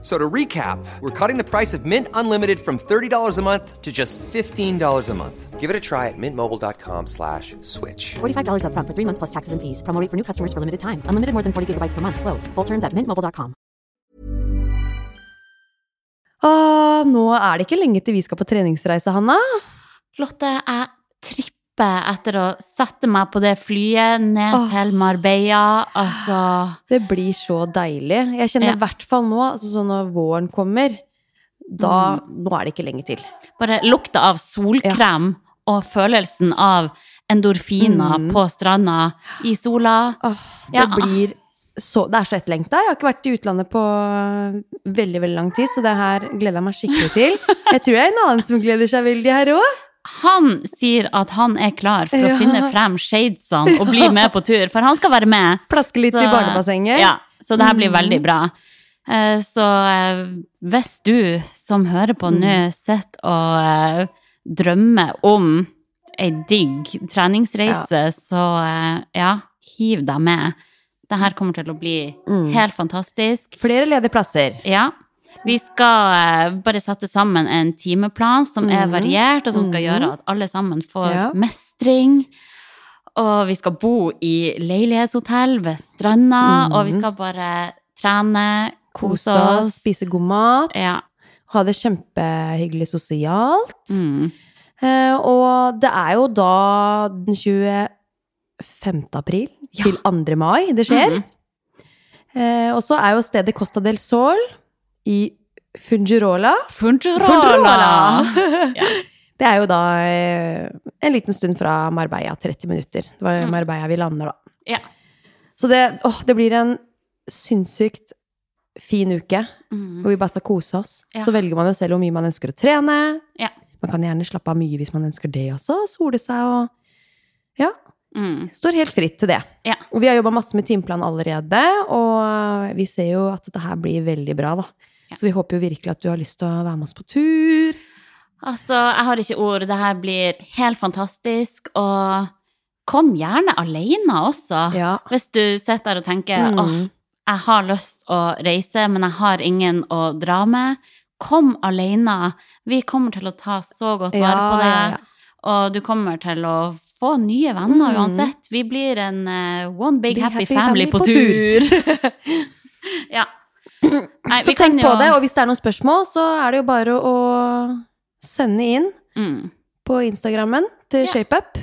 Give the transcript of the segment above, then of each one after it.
So to recap, we're cutting the price of Mint Unlimited from $30 a month to just $15 a month. Give it a try at mintmobile.com slash switch. $45 upfront for three months plus taxes and fees. Promo rate for new customers for limited time. Unlimited more than 40 gigabytes per month. Slows. Full terms at mintmobile.com. Ah, nå er det ikke lenge til vi skal på treningsreise, Hanna. Lotte, jeg tripper etter å sette meg på det flyet ned Åh. til Marbella. Altså Det blir så deilig. Jeg kjenner Ja. i hvert fall nå, altså sånn når våren kommer, da Nå er det ikke lenge til. bare lukta av solkrem og følelsen av endorfiner Mm. på stranda i sola. Åh, det Ja. blir så Det er så etterlengta. Jeg har ikke vært i utlandet på veldig, veldig lang tid, så det her gleder jeg meg skikkelig til. Jeg tror jeg er en annen som gleder seg veldig her òg. Han sier at han er klar for å finne frem shadesene og bli med på tur, for han skal være med. Plaske litt Så- i barnebassenget. Ja, så det her blir Mm. veldig bra. Eh, Så eh, hvis du som hører på Mm. nå, sitter og eh, drømmer om ei digg treningsreise, så eh, ja, hiv deg med. Det her kommer til å bli Mm. helt fantastisk. Flere ledige plasser. Ja. Vi skal eh, bare sette sammen en timeplan som er Mhm. variert, og som skal Mhm. gjøre at alle sammen får Ja. mestring. Og vi skal bo i leilighetshotell ved stranda, Mhm. og vi skal bare trene, kose oss. spise god mat. Ja. Ha det kjempehyggelig sosialt. Mm. Eh, og det er jo da den 25. april Ja. til 2. mai det skjer. Mm. Eh, og så er jo stedet Costa del Sol i Fungirola. Fungirola! Ja. Det er jo da eh, en liten stund fra Marbella, 30 minutter. Det var Mm. Marbella vi lander, da. Ja. Så det, åh, det blir en sinnssykt fin uke Mm. hvor vi bare skal kose oss. Ja. Så velger man jo selv hvor mye man ønsker å trene. Ja. Man kan gjerne slappe av mye hvis man ønsker det også. Sole seg og Ja. Mm. Står helt fritt til det. Ja. Og vi har jobba masse med timeplan allerede, og vi ser jo at dette her blir veldig bra, da. Så vi håper jo virkelig at du har lyst til å være med oss på tur. Altså, jeg har ikke ord. Det her blir helt fantastisk. Og kom gjerne alene også. Ja. Hvis du sitter der og tenker Mm. åh, jeg har lyst å reise, men jeg har ingen å dra med. Kom alene. Vi kommer til å ta så godt vare Ja, på deg. ja. Og du kommer til å få nye venner Mm. uansett. Vi blir en uh, one big, Big happy, happy family, family på, på tur. ja. Nei, Så tenk på jo- det, og hvis det er noen spørsmål, så er det jo bare å sende inn Mm. på Instagrammen til Ja. ShapeUp.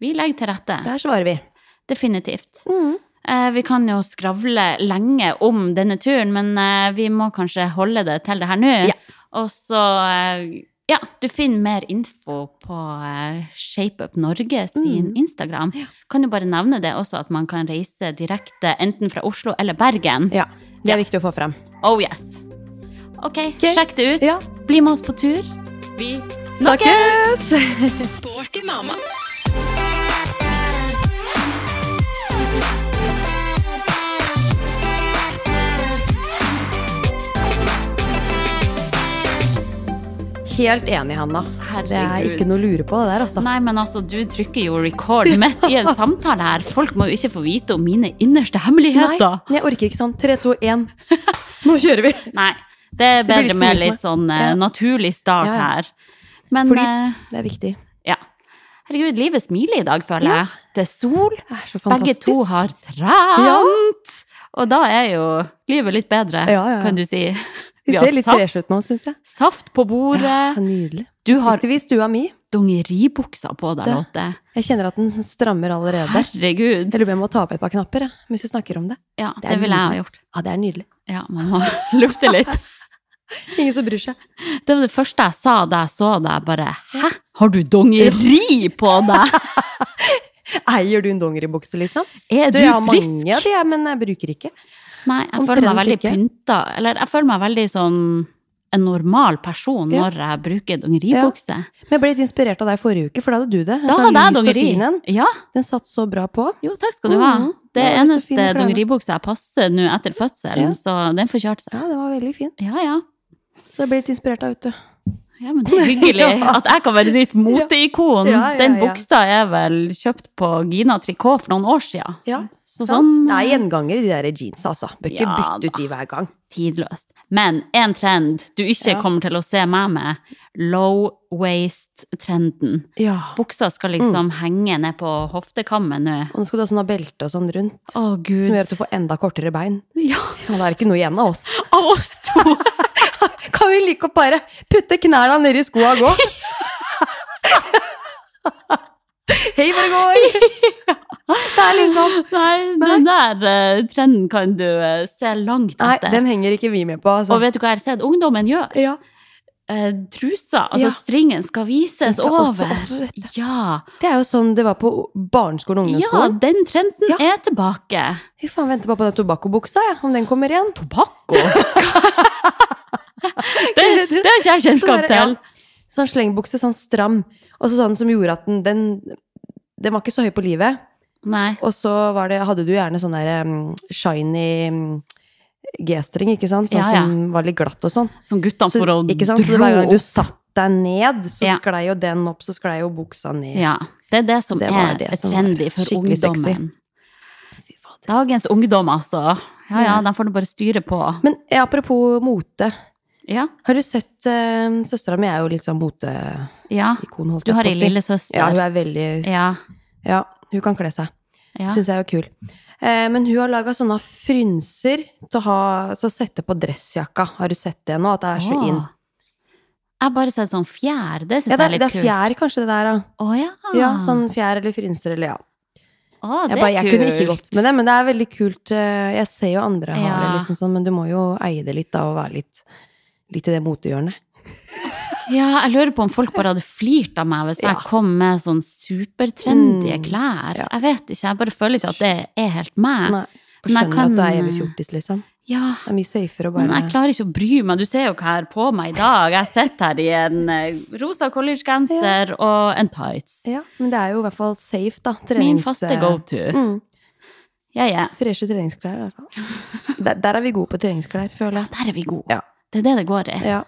Vi legger til rette. Der svarer vi. Definitivt. Mm. Eh, Vi kan jo skravle lenge om denne turen, men eh, vi må kanskje holde det til det her nå. Ja. Og så eh, Ja, du finner mer info på eh, ShapeUp Norge sin Mm. Instagram. Kan jo bare nevne det også, at man kan reise direkte enten fra Oslo eller Bergen. Ja. Det er viktig å få frem. Oh yes. Ok, okay. sjekk det ut. Ja. Bli med oss på tur. Vi Snakkes! Sporty mamma. Helt enig, Hanna. Det er ikke noe å lure på det der, altså. Nei, men altså, du trykker jo record midt i en samtale her. Folk må jo ikke få vite om mine innerste hemmeligheter. Nei, jeg orker ikke sånn. Tre, to, én. Nå kjører vi! Nei. Det er Det bedre litt med litt sånn uh, naturlig start Ja, ja. her. Men Flyt. Uh, Det er viktig. ja. Herregud, livet smiler i dag, føler jeg. Det er sol. Det er så Begge to har trent. Og da er jo livet litt bedre, kan du si. Vi ser litt freshe ut nå, syns jeg. saft på bordet. Ja, nydelig. Du har Sitter vi i stua mi. dongeribuksa på deg, Lotte. Jeg kjenner at den strammer allerede. Herregud. Jeg lurer på om jeg må ta opp et par knapper jeg, mens vi snakker om det. Ja, Det det ville jeg ha gjort. Ja, det er nydelig. Ja, man må lufte litt. Ingen som bryr seg. Det var det første jeg sa da jeg så deg. Bare 'hæ, har du dongeri på deg?' Eier du en dongeribukse, liksom? Er du Du, jeg har frisk? mange av de, men jeg bruker ikke. Nei, jeg Omtrent føler meg veldig ikke. pynta. Eller jeg føler meg veldig sånn en normal person Ja. når jeg bruker dongeribukse. Men jeg ble litt inspirert av deg forrige uke, for da hadde du det. En Da sånn hadde jeg dongeri. Ja, Den satt så bra på. jo, takk skal du ha. Mhm. Det det er eneste dongeribuksa jeg passer nå etter fødselen, Ja. så den får kjørt seg. Ja, den var veldig fin. Ja, ja. Så jeg ble litt inspirert av, vet du. Ja, men det er hyggelig Ja. at jeg kan være ditt moteikon. Ja, ja, Den ja. buksa er vel kjøpt på Gina Tricot for noen år siden. Ja, Så sånn Det er gjenganger i de der jeansa, altså. Bør ikke Ja, bytte ut de hver gang. tidløst. Men en trend du ikke Ja. kommer til å se meg med, low waist-trenden. Ja. Buksa skal liksom henge ned på hoftekammen nå. Og nå skal du ha belte og sånn rundt. Å, gud. Som gjør at du får enda kortere bein. Ja, faen, det er ikke noe igjen av oss. av oss to! Kan vi like å bare putte knærne nedi skoa og gå? Hei, hvor det går! Liksom Nei, den der uh, trenden kan du uh, se langt Nei, etter. den henger ikke vi med på, altså. Og vet du hva jeg har sett ungdommen gjør? Ja, Uh, trusa, altså Ja. stringen skal vises skal over. over. Ja. det er jo sånn det var på barneskolen og ungdomsskolen. ja, den trenden Ja. er tilbake. Fy faen, venter bare på den tobakkobuksa, jeg, om den kommer igjen. Tobakko! det, det har ikke jeg kjennskap Sånn til. Sånn slengbukse, sånn stram. Og sånn som gjorde at den, den Den var ikke så høy på livet. Nei. Og så var det, hadde du gjerne sånn der um, shiny um, G-streng, ikke sant? Sånn Ja, ja. som var litt glatt og sånn. Som guttene for å ikke sant? Så dro hver gang du satt deg ned, så Ja. sklei jo den opp, så sklei jo buksa ned. Ja, det er det som Det er det som trendy for skikkelig sexy. ungdommen. Dagens ungdom, altså. Ja, ja, de får nå bare styre på. Men apropos mote. Ja, Har du sett uh, Søstera mi er jo litt sånn moteikon, ja. Du har ei lillesøster. Ja, hun er veldig Ja, Ja, hun kan kle seg. ja. Syns jeg jo kul. Eh, men hun har laga sånne frynser til å ha, så sette på dressjakka. Har du sett det nå? At det er så Åh. inn. Jeg har bare sett sånn fjær. Det syns Ja, det jeg er, er det litt er kult. fjær, kanskje, det der, da. Oh, ja. Ja, sånn fjær eller frynser eller ja. Å, det Jeg, bare, jeg kunne ikke gått med det, men det er veldig kult. eh, Jeg ser jo andre har det, liksom sånn, men du må jo eie det litt da, og være litt, litt i det motehjørnet. Ja, jeg lurer på om folk bare hadde flirt av meg hvis Ja. jeg kom med sånn supertrendy Mm, klær. ja. Jeg vet ikke, jeg bare føler ikke at det er helt meg. Nei. Men jeg kan- at du er evig fjortis, liksom. Ja, Det er mye safere å bare men jeg klarer ikke å bry meg. Du ser jo hva jeg har på meg i dag. Jeg sitter her i en eh, rosa collegegenser og en tights. Ja, men det er jo i hvert fall safe, da. Min faste go-to. Mm, Ja, ja. freshe treningsklær, i hvert fall. Der, der er vi gode på treningsklær, føler jeg. Ja, Der er vi gode. Ja. Det er det det går i. Ja.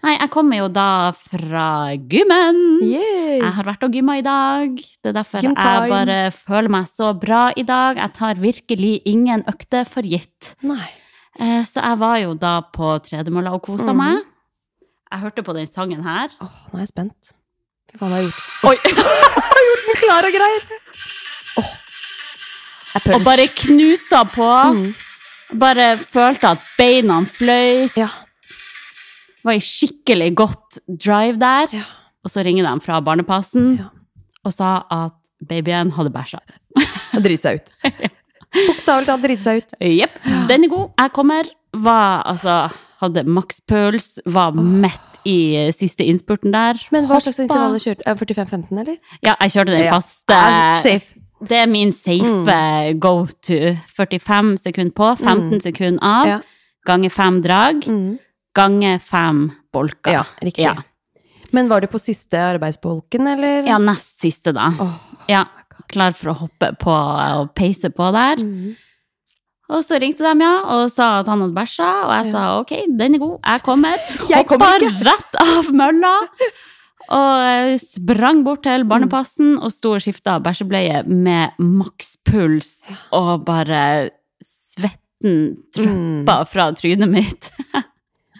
Nei, jeg kommer jo da fra gymmen. Yay! Jeg har vært og gymma i dag. Det er derfor jeg bare føler meg så bra i dag. Jeg tar virkelig ingen økter for gitt. Nei. Eh, Så jeg var jo da på tredemølla og kosa mm. meg. Jeg hørte på den sangen her. Åh, nå er jeg spent. Fy faen, jeg har gjort Oi! Jeg den klar og greier. Åh. Og bare knusa på. Mm. Bare følte at beina fløy. Ja. Var i skikkelig godt drive der. Ja. Og så ringer de fra barnepassen Ja. og sa at babyen hadde bæsja. Og drite seg ut. Bokstavelig talt driti seg ut. Jepp, den er god. Jeg kommer. Var altså Hadde makspuls, var mett i eh, siste innspurten der. Men hva slags intervall kjørte du? 45-15, eller? Ja, jeg kjørte den faste. Ja, safe. Det er min safe go to. 45 sekunder på, 15 sekunder av. Ja. Ganger fem drag. Mm. Ganger fem bolker. Ja, riktig. Ja. Men var du på siste arbeidsbolken, eller? Ja, nest siste, da. Oh, Ja, klar for å hoppe på og peise på der. Mm. Og så ringte de, ja, og sa at han hadde bæsja, og jeg sa ok, den er god, jeg kommer. Jeg kommer Hoppa ikke. rett av mølla. Og sprang bort til barnepassen og sto og skifta bæsjebleie med makspuls og bare svetten droppa fra trynet mitt.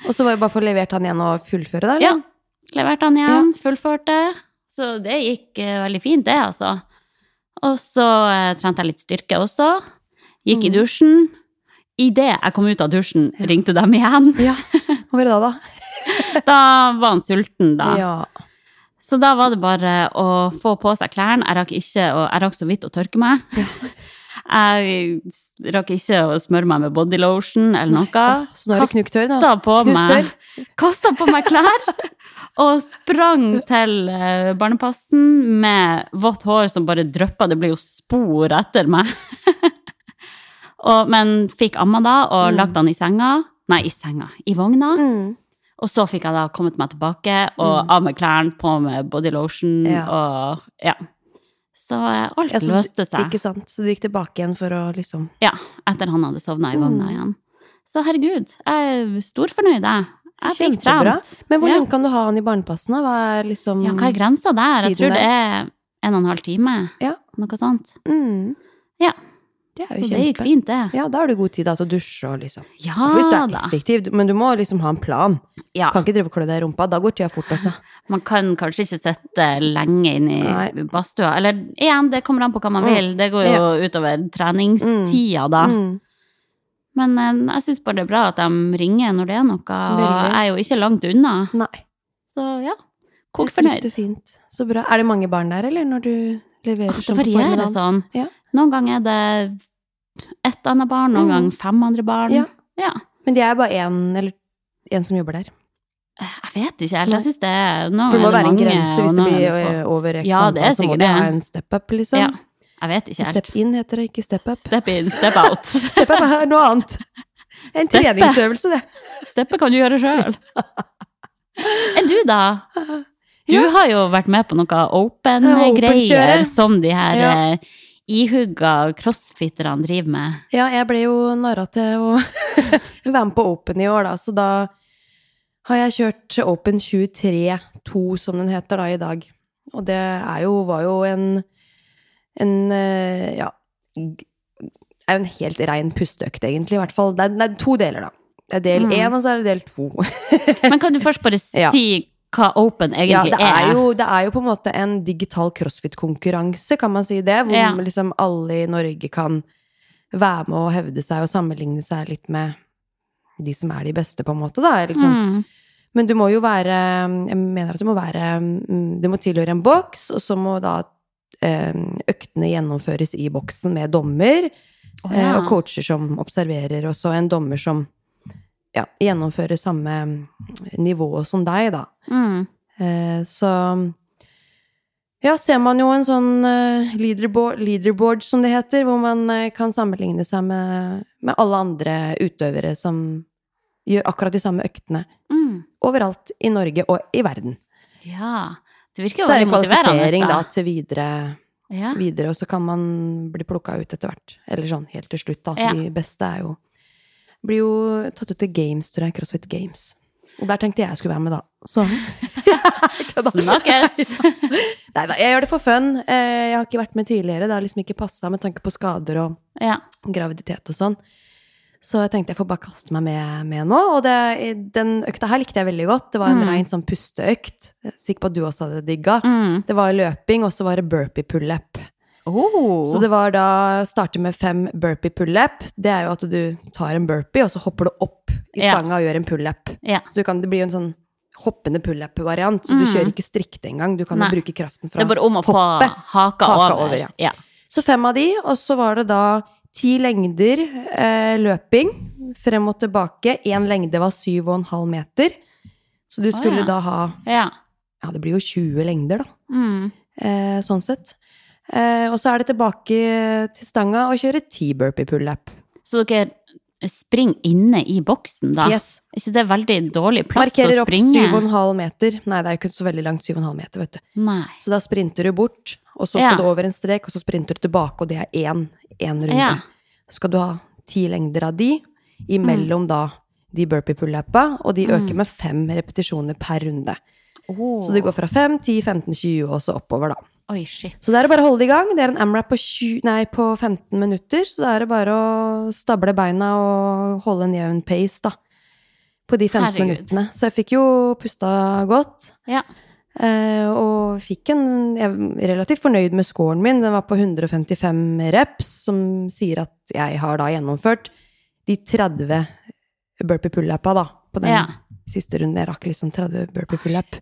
Og så var det bare for å levert han igjen og fullføre, da? Ja. levert Leverte han igjen, fullførte. Så det gikk uh, veldig fint, det, altså. Og så uh, trente jeg litt styrke også. Gikk i Mhm. dusjen. Idet jeg kom ut av dusjen, ringte dem igjen. Ja. Hva var det da, da? Da var han sulten, da. Ja. Så da var det bare å få på seg klærne. Jeg rakk ikke, og jeg rakk så vidt å tørke meg. Jeg rakk ikke å smøre meg med bodylotion eller noe. Så nå er du knukktørr, da. På meg, kasta på meg klær og sprang til eh, barnepassen med vått hår som bare dryppa. Det ble jo spor etter meg. og, men fikk amma da og Mm. lagt han i senga. Nei, i senga. I vogna. Mm. Og så fikk jeg da kommet meg tilbake, og av med klærne, på med body lotion, Mm. Ja. og ja. Så eh, alt Ja, så løste seg. Ikke sant? Så du gikk tilbake igjen for å liksom Ja, etter han hadde sovna i vogna Mm. igjen. Så herregud, jeg er storfornøyd, jeg. Jeg fikk trent. Men hvor Ja. kan du ha han i barnepassen? Hva er liksom Ja, hva er grensa der? Jeg tror det er en og en halv time. Ja. Noe sånt. Mm. Ja. Det er Så kjempe. det gikk fint, det. Ja, da har du god tid da, til å dusje og liksom Ja Hvis du er da. effektiv, men du må liksom ha en plan. Ja. Kan ikke drive og klø deg i rumpa. Da går tida fort også. Man kan kanskje ikke sitte lenge inne Nei. i badstua. Eller igjen, det kommer an på hva man Mm. vil. Det går jo utover treningstida da. Mm. Men eh, jeg syns bare det er bra at de ringer når det er noe, og Veldig. jeg er jo ikke langt unna. Nei. Så ja, kok Det er fornøyd. fint. Så bra. Er det mange barn der, eller, når du leverer Ah, Det sånn på varierer formiddagen? sånn. Ja. Noen ganger er det ett annet barn, noen Mm. gang fem andre barn. Ja. ja. Men det er bare én eller en som jobber der. Jeg vet ikke helt. Jeg syns det er noen For det må være en mange, grense hvis det blir er over x Ja, det er antall, så må de ha en step up, liksom. Ja. Jeg vet ikke helt. Step in heter det, ikke step up. Step in, step out. Step up er noe annet. En Steppe. treningsøvelse, det. Steppe kan du gjøre sjøl. Enn du, da? Du Ja. har jo vært med på noe open-greier open-kjøret. som de her Ja. Ihugga crossfitterne driver med. Ja, jeg ble jo narra til å være med på Open i år, da, så da har jeg kjørt Open 23-2, som den heter da, i dag. Og det jo, var jo en, en eh, ja, er jo en helt rein pusteøkt, egentlig, i hvert fall. Det er, det er to deler, da. Det er del Mm. og så er det del to. Men kan du først bare Ja. Hva open Ja, det er, jo, det er jo på en måte en digital crossfit-konkurranse, kan man si det, hvor Ja. liksom alle i Norge kan være med og hevde seg og sammenligne seg litt med de som er de beste, på en måte, da. Liksom. Mm. Men du må jo være Jeg mener at du må være mm, Du må tilhøre en boks, og så må da eh, øktene gjennomføres i boksen med dommer, eh, ja. og coacher som observerer, og så en dommer som ja, gjennomfører samme nivå som deg, da. Mm. Eh, så ja, ser man jo en sånn eh, leaderboard, leaderboard, som det heter, hvor man eh, kan sammenligne seg med, med alle andre utøvere som gjør akkurat de samme øktene Mm. overalt i Norge og i verden. Ja. Det virker jo Så er det kvalifisering Da. til videre, Ja. videre, og så kan man bli plukka ut etter hvert. Eller sånn helt til slutt, da. Ja. De beste er jo Blir jo tatt ut til Games, tror jeg. CrossFit Games. Og der tenkte jeg jeg skulle være med, da. Så Snakkes! Nei da, jeg gjør det for fun. Eh, Jeg har ikke vært med tidligere. Det har liksom ikke passa med tanke på skader og Ja. graviditet og sånn. Så jeg tenkte jeg får bare kaste meg med, med nå. Og det, den økta her likte jeg veldig godt. Det var en Mm. rein sånn pusteøkt. Er Sikker på at du også hadde digga. Mm. Det var løping, og så var det burpee pull-up. Oh. Så det var da starte med fem burpee pull-up. Det er jo at du tar en burpee, og så hopper du opp i Ja. og gjør en pull-up. Ja. Så du kan, det blir jo en sånn hoppende pull-up-variant, så du Mm. kjører ikke strikte engang. Du kan jo bruke kraften fra hoppet. haka, Haka over. over, ja. ja. Så fem av de, og så var det da ti lengder eh, løping frem og tilbake. Én lengde var syv og en halv meter. Så du skulle skulle ja. da ha ja. Ja, det blir jo 20 lengder, da. Mm. Eh, sånn sett. Eh, og så er det tilbake til stanga og kjøre ti burpee pull-up. Så dere springer inne i boksen, da? Yes. Er ikke det veldig dårlig plass Markerer å opp springe? og en halv meter. Nei, det er jo ikke så veldig langt, syv og en halv meter, vet du. Nei. Så da sprinter du bort, og så skal Ja. du over en strek, og så sprinter du tilbake, og det er én, én runde. Ja. Så skal du ha ti lengder av de, imellom da de burpee pull-upa, og de øker med fem repetisjoner per runde. Oh. Så det går fra 5, 10, 15, 20 og så oppover, da. Oi, shit. Så det er det bare å holde det i gang. Det er en AMRAP på, 20, nei, på 15 minutter, så da er det bare å stable beina og holde en jevn pace, da. På de 15 Herregud. minuttene. Så jeg fikk jo pusta godt. Ja. Eh, og fikk en Jeg er relativt fornøyd med scoren min. Den var på 155 reps, som sier at jeg har da gjennomført de 30 burpee pull-upa, da. På den Ja. siste runden. Jeg rakk liksom 30 burpee pull-up.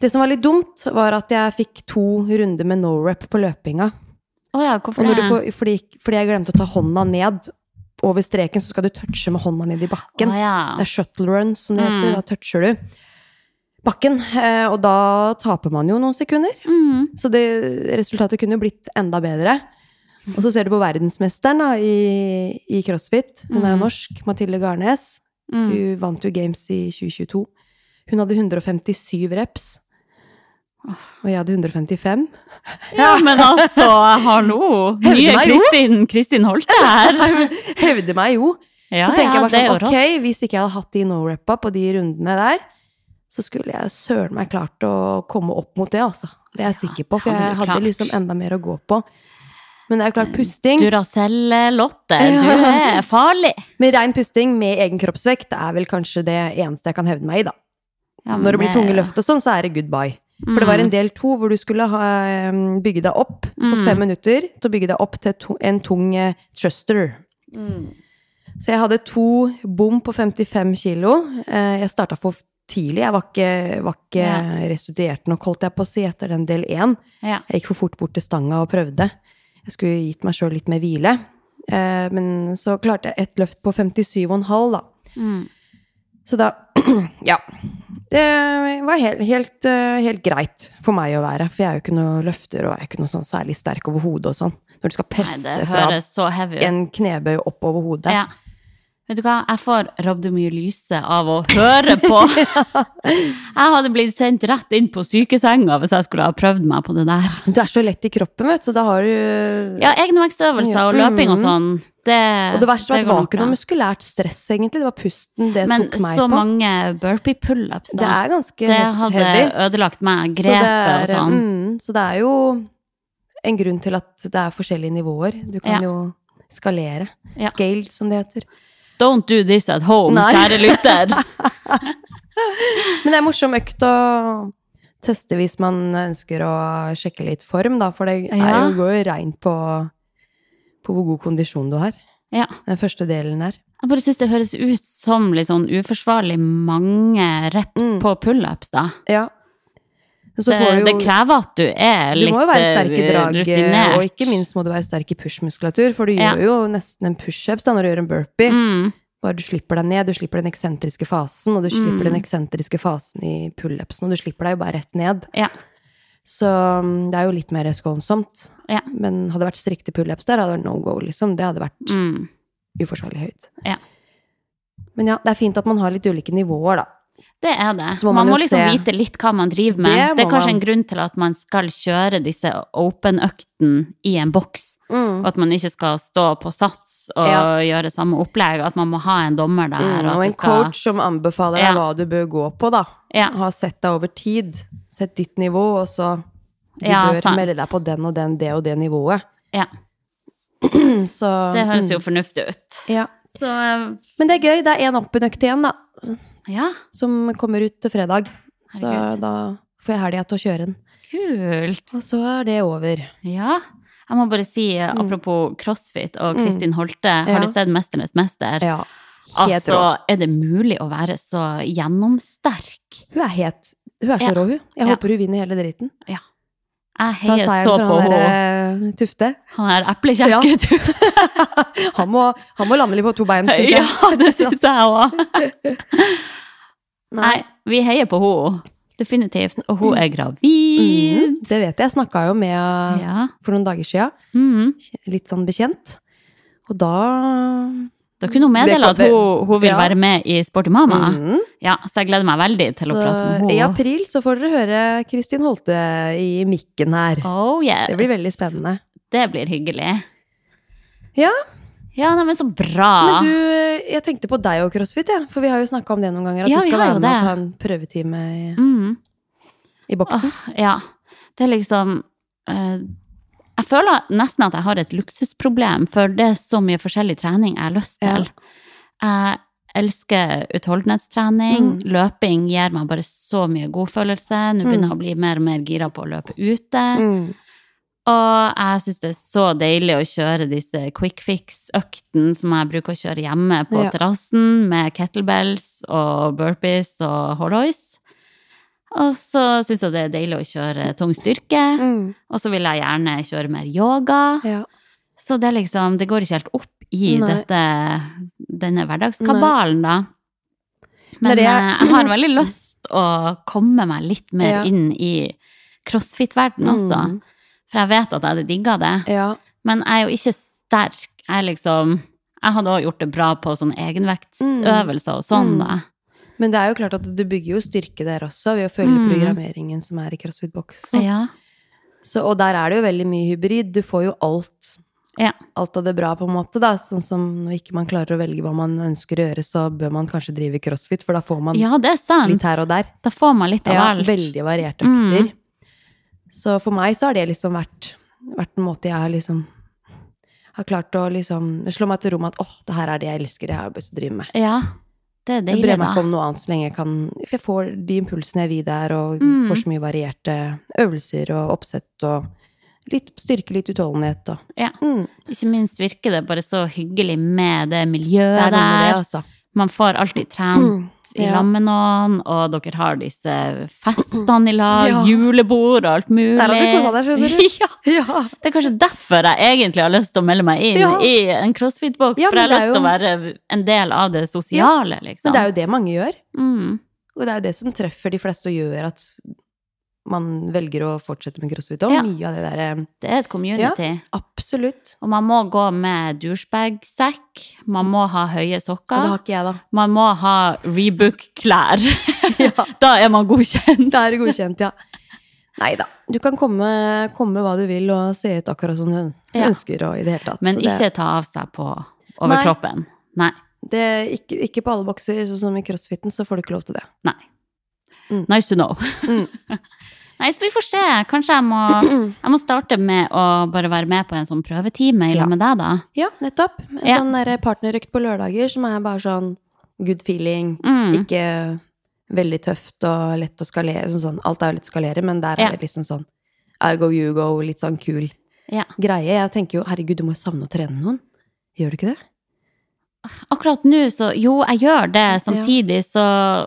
Det som var litt dumt, var at jeg fikk to runder med no rep på løpinga. Oh ja, hvorfor det? får, fordi, fordi jeg glemte å ta hånda ned over streken, så skal du touche med hånda ned i bakken. Oh ja. Det er shuttle run, som det heter. Mm. Da toucher du bakken. eh, Og da taper man jo noen sekunder. Mm. Så det, resultatet kunne jo blitt enda bedre. Og så ser du på verdensmesteren da, i, i crossfit. Hun er jo Mm. norsk. Mathilde Garnes. Mm. Hun vant jo Games i 2022. Hun hadde 157 reps. Og jeg hadde 155. Ja, men altså, hallo! Nye. Kristin, Kristin Holte her. Hevder meg jo. Ja, så tenker ja, jeg bare sånn, ok, hvis ikke jeg hadde hatt de no-rappa på de rundene der, så skulle jeg søren meg klart å komme opp mot det, altså. Det er jeg sikker på, for jeg hadde liksom enda mer å gå på. Men det er jo klart, pusting Duracell-Lotte, Ja. du er farlig. Med rein pusting med egen kroppsvekt er vel kanskje det eneste jeg kan hevde meg i, da. Ja, men Når det blir tunge løft og sånn, så er det goodbye. For det var en del to hvor du skulle ha, eh, bygge deg opp for Mm. fem minutter til å bygge deg opp til en tung eh, thruster. Så jeg hadde to bom på 55 kilo. Eh, Jeg starta for tidlig. Jeg var ikke, var ikke Ja. restituert nok, holdt jeg på å si, etter den del én. Ja. Jeg gikk for fort bort til stanga og prøvde. Jeg skulle gitt meg sjøl litt mer hvile. Eh, Men så klarte jeg et løft på 57,5, da. Mm. Så da Ja. Det var helt, helt, eh, helt greit for meg å være, for jeg er jo ikke noe løfter og jeg er ikke noe sånn særlig sterk over hodet og sånn. Når du skal presse Nei, fra en knebøy opp over hodet. Ja. Vet du hva, jeg får rabdomyolyse av å høre på. Jeg hadde blitt sendt rett inn på sykesenga hvis jeg skulle ha prøvd meg på det der. Du er så lett i kroppen, vet du, så da har du Ja, egenvektsøvelser og løping og sånn, det Og det verste var at det var ikke noe muskulært stress, egentlig. Det var pusten det Men tok meg på. Men så mange burpee pullups, Det da. er ganske Det hadde heavy. ødelagt meg. Det Grepet og sånn. Mm, så det er jo en grunn til at det er forskjellige nivåer. Du kan Ja. jo skalere. Ja. Scaled, som det heter. Don't do this at home, Nei. kjære lytter. Men det er morsom økt å teste hvis man ønsker å sjekke litt form, da. For det er jo, går jo reint på, på hvor god kondisjon du har. Ja. Den første delen der. Jeg bare syns det høres ut som litt sånn uforsvarlig mange reps Mm. på pullups, da. Ja. Så Det, du jo det krever at du er litt rutinert. Du må jo være sterk i eh, drag, rutinert. og ikke minst må du være sterk i push-muskulatur, for du Ja. gjør jo nesten en pushups når du gjør en burpee. Mm, Bare du slipper deg ned, du slipper den eksentriske fasen, og du slipper Mm. den eksentriske fasen i pullupsen, og du slipper deg jo bare rett ned. Ja. Så mm, det er jo litt mer skånsomt. Ja. Men hadde det vært strikte pullups der, hadde det vært no go, liksom. Det hadde vært mm. uforsvarlig høyt. Ja. Men ja, det er fint at man har litt ulike nivåer, da. Det er det. Må man, man må liksom se- vite litt hva man driver med. Det Det, er kanskje man. en grunn til at man skal kjøre disse open-øktene i en boks. Og at man ikke skal stå på sats og Ja. gjøre samme opplegg. At man må ha en dommer der. Mm, og det en skal- coach som anbefaler deg Ja. hva du bør gå på, da. Ja. Ha sett deg over tid. Sett ditt nivå, og så Du bør sant. melde deg på den og den, det og det nivået. Ja, Så det høres mm, jo fornuftig ut. ja. Så eh, Men det er gøy. Det er én open-økt igjen, da. Ja, Som kommer ut til fredag. Så da får jeg helga til å kjøre den. kult. Og så er det over. Ja. Jeg må bare si, eh, apropos crossfit og Kristin Holte, har Mm. Ja. du sett 'Mesternes mester'? Ja. Altså, rå. er det mulig å være så gjennomsterk? Hun er helt Hun er så Ja. rå, hun. Jeg Ja. håper hun vinner hele dritten. Jeg heier så på henne. eh, Tufte. Han er eplekjekke, tufte. Han må, han må lande litt på to bein, syns jeg. Ja, det syns jeg òg. Nei, vi heier på henne. Definitivt. Og hun er gravid. Mm, det vet jeg. Jeg snakka jo med henne Ja. for noen dager sia. Mm. Litt sånn bekjent. Og da Da kunne hun meddele Det- at hun, hun vil ja. være med i Sporty Mama. Mm. Ja, så jeg gleder meg veldig til å prate med henne. i april så får dere høre Kristin Holte i mikken her. Oh, yes. Det blir veldig spennende. Det blir hyggelig. Ja. Ja, nei, men så bra. Men du, jeg tenkte på deg og crossfit, jeg. For vi har jo snakka om det noen ganger. At Ja, du skal være med med og ta en prøvetime i, Mm. i boksen. Åh, ja. Det er liksom eh, Jeg føler nesten at jeg har et luksusproblem, for det er så mye forskjellig trening jeg har lyst Ja. til. Jeg elsker utholdenhetstrening. Mm. Løping gir meg bare så mye godfølelse. Nå begynner jeg Mm. å bli mer og mer gira på å løpe ute. Mm. Og jeg syns det er så deilig å kjøre disse quick fix-øktene som jeg bruker å kjøre hjemme på Ja. terrassen, med kettlebells og burpees og hollois. Og så syns jeg det er deilig å kjøre tung styrke. Mm. Og så vil jeg gjerne kjøre mer yoga. Ja. Så det er liksom Det går ikke helt opp i Nei. dette, denne hverdagskabalen, da. Men jeg- eh, jeg har veldig lyst å komme meg litt mer Ja. inn i crossfit-verden også. Mm. For jeg vet at jeg hadde digga det. Ja. Men jeg er jo ikke sterk. Jeg liksom Jeg hadde òg gjort det bra på sånne egenvektsøvelser og sånn, Mm. da. Men det er jo klart at du bygger jo styrke der også, ved å følge Mm. programmeringen som er i CrossFit-boksen. Ja. Så, og der er det jo veldig mye hybrid. Du får jo alt, Ja. alt av det bra, på en måte. da. Sånn som når ikke man klarer å velge hva man ønsker å gjøre, så bør man kanskje drive crossfit, for da får man ja, det sant. litt her og der. Da får man litt av Ja, alt. veldig varierte Mm. Så for meg så har det liksom vært, vært en måte jeg har liksom har klart å liksom slå meg til ro med at åh, det her er det jeg elsker, det har jeg lyst til å drive med. Ja, det er Jeg deilig, bryr meg da. ikke om noe annet så lenge jeg kan For jeg får de impulsene jeg vil der, og Mm. får så mye varierte øvelser og oppsett og litt styrke, litt utholdenhet og Ja. mm. Ikke minst virker det bare så hyggelig med det Det miljøet er noe med det, der. altså. Man får alltid trent i Ja. lag med noen, og dere har disse festene i lag, Ja. julebord og alt mulig. Der har du koset deg, skjønner du. Ja, Ja. det er kanskje derfor jeg egentlig har lyst til å melde meg inn i en crossfit-boks, for jeg har lyst til å være en del av det sosiale, liksom. Men det er jo det mange gjør. mm. Og det er jo det som treffer de fleste og gjør at man velger å fortsette med crossfit. Og Ja. mye av det der eh, Det er et community. Ja, Absolutt. Og man må gå med douchebag-sekk, man må ha høye Og det har ikke jeg, da. man må ha Rebook-klær. Ja. da er man godkjent. Da er godkjent, ja. Nei da. Du kan komme, komme hva du vil og se ut akkurat som du ønsker og i det hele tatt. Men det, ikke ta av seg på Nei. overkroppen. Nei. det, ikke, ikke på alle bokser, sånn som i crossfiten, så får du ikke lov til det. Nei. Mm. Nice to know. Mm. Nei, så vi får se. Kanskje jeg må, jeg må starte med å bare være med på en sånn prøvetime i Ja. med deg, da. Ja, nettopp. En Ja. sånn partnerøkt på lørdager som er bare sånn good feeling. Mm. Ikke veldig tøft og lett å skalere. Sånn, sånn. Alt er jo lett å skalere, men der er det liksom sånn I go, you go, litt sånn kul Ja. greie. Jeg tenker jo herregud, du må jo savne å trene noen. Gjør du ikke det? Akkurat nå så Jo, jeg gjør det. Samtidig så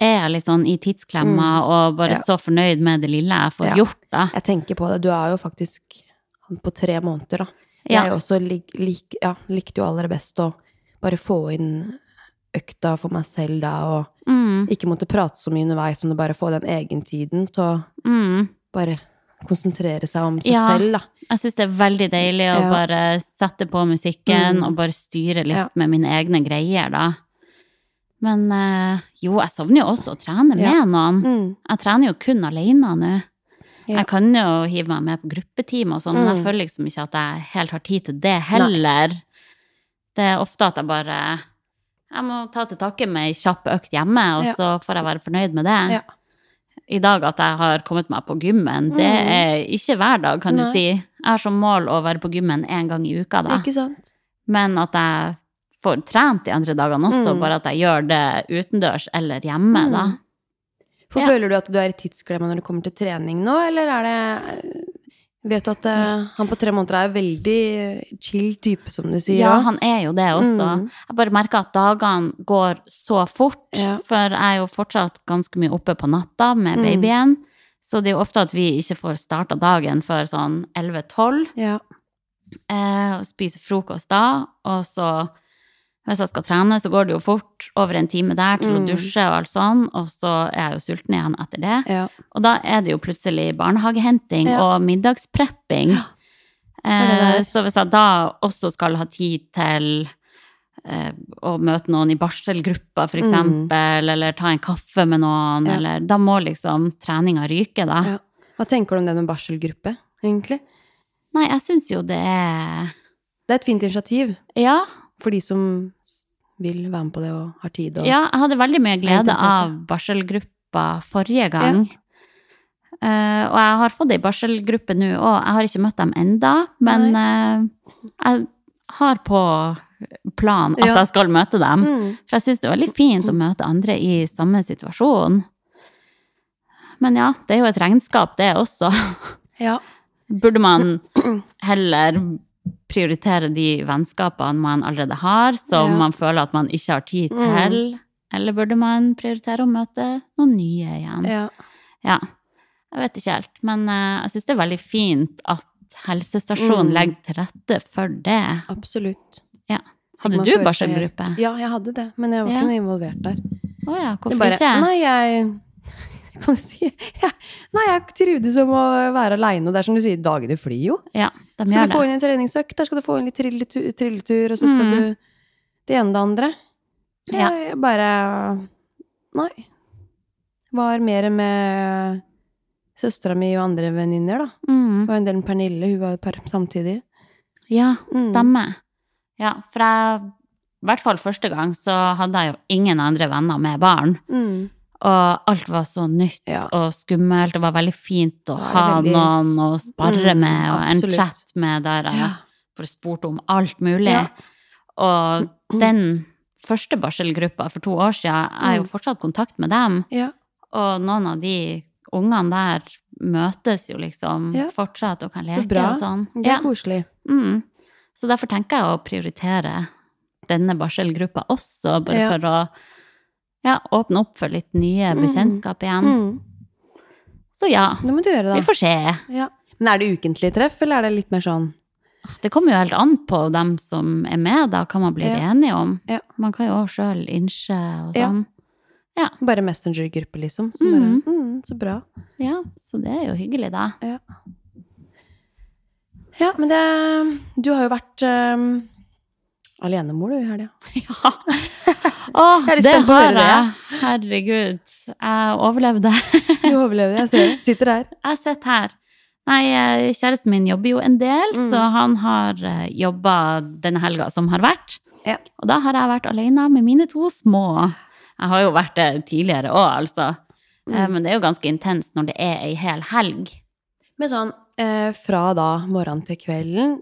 er litt sånn i tidsklemma og bare Mm. Ja. så fornøyd med det lille jeg får Ja. gjort, da. Jeg tenker på det. Du er jo faktisk på tre måneder, da. Ja. Jeg også lik, lik, ja, likte jo aller best å bare få inn økta for meg selv da, og Mm, ikke måtte prate så mye underveis, men bare få den egentiden til å mm. bare konsentrere seg om seg selv, da. Jeg syns det er veldig deilig å bare sette på musikken Mm. og bare styre litt med mine egne greier, da. Men eh, jo, jeg savner jo også å trene med Ja. noen. Mm. Jeg trener jo kun alene nå. Ja. Jeg kan jo hive meg med på gruppeteam og sånn, men jeg Mm. føler liksom ikke at jeg helt har tid til det heller. Det er ofte at jeg bare Jeg må ta til takke med ei kjapp økt hjemme, og Ja. så får jeg være fornøyd med det. Ja. I dag at jeg har kommet meg på gymmen, det Mm. er ikke hver dag, kan du si. Jeg har som mål å være på gymmen én gang i uka, da. Men at jeg får trent de andre dagene også, Mm. bare at jeg gjør det utendørs eller hjemme, Mm. da. For Ja. Føler du at du er i tidsklemma når det kommer til trening nå, eller er det Vet du at uh, han på tre måneder er veldig chill type, som du sier? Ja, han er jo det også. Mm. Jeg bare merker at dagene går så fort, Ja. for jeg er jo fortsatt ganske mye oppe på natta med Mm. babyen. Så det er jo ofte at vi ikke får starta dagen før sånn 11-12. Ja. Eh, og spiser frokost da, og så hvis jeg skal trene, så går det jo fort over en time der til å Mm. dusje og alt sånn, og så er jeg jo sulten igjen etter det. ja. Og da er det jo plutselig barnehagehenting Ja. og middagsprepping. er Eh, så hvis jeg da også skal ha tid til eh, å møte noen i barselgruppa, for eksempel, eller ta en kaffe med noen, Mm. Ja. eller Da må liksom treninga ryke, da. ja. Hva tenker du om det med barselgruppe, egentlig? Nei, jeg syns jo det er Det er et fint initiativ Ja. For de som vil være med på det og har tid og Ja, jeg hadde veldig mye glede av barselgruppa forrige gang. Eh, og jeg har fått ei barselgruppe nå òg. Jeg har ikke møtt dem enda, men uh, jeg har på plan at Ja. jeg skal møte dem. Mm. For jeg syns det er veldig fint å møte andre i samme situasjon. Men ja, det er jo et regnskap, det også. Ja. Burde man heller prioritere de vennskapene man allerede har, som Ja. man føler at man ikke har tid til? Mm. Eller burde man prioritere å møte noen nye igjen? ja. Ja, jeg vet ikke helt. Men eh, jeg syns det er veldig fint at helsestasjonen Mm. legger til rette for det. Absolutt. Ja. Hadde du barselgruppe? Ja, jeg hadde det, men jeg var ikke noe involvert der. Å ja, hvorfor bare, ikke? Nei, jeg kan du si. Ja. Nei, jeg trivdes som å være aleine, og det er som du sier, dagene flyr jo. Ja, de Skal du få inn en treningsøkt, der skal du få inn litt trilletur, trilletur og så skal Mm. du det ene og det andre. Ja. Jeg bare Nei. Var mer med søstera mi og andre venninner, da. Mm. Var en del med Pernille, hun var par samtidig. Ja, Mm. stemmer. Ja, for jeg I hvert fall første gang så hadde jeg jo ingen andre venner med barn. Og alt var så nytt Ja. og skummelt. Det var veldig fint å ha veldig- noen å sparre Mm, med, og en chat med der jeg Ja. bare spurte om alt mulig. Ja. Og den første barselgruppa for to år siden, jeg er jo Mm. fortsatt i kontakt med dem. Ja. Og noen av de ungene der møtes jo liksom fortsatt og kan Så leke bra. og sånn. Det er koselig. Mm. Så derfor tenker jeg å prioritere denne barselgruppa også, bare for å ja, åpne opp for litt nye Mm. bekjentskap igjen. Mm. Så ja, Det må du gjøre, da. vi får se. Ja. Men er det ukentlig treff, eller er det litt mer sånn Det kommer jo helt an på dem som er med, da, hva man blir Ja. enige om. Ja. Man kan jo sjøl innse og Ja. sånn. bare messengergruppe, liksom? Så, Mm. bare, mm, så bra. Ja, så det er jo hyggelig, da. Ja, men det Du har jo vært um, alenemor, du, i helga. Ja. Å, Jeg er litt spent på å høre det. jeg. Herregud. Jeg overlevde. Du overlevde, jeg ser det. Sitter her. Jeg sitter her. Nei, eh, kjæresten min jobber jo en del, Mm. så han har jobba denne helga som har vært. Ja. Og da har jeg vært alene med mine to små. Jeg har jo vært det tidligere òg, altså. Eh, Mm. Men det er jo ganske intenst når det er ei hel helg. Men sånn eh, fra da morgenen til kvelden,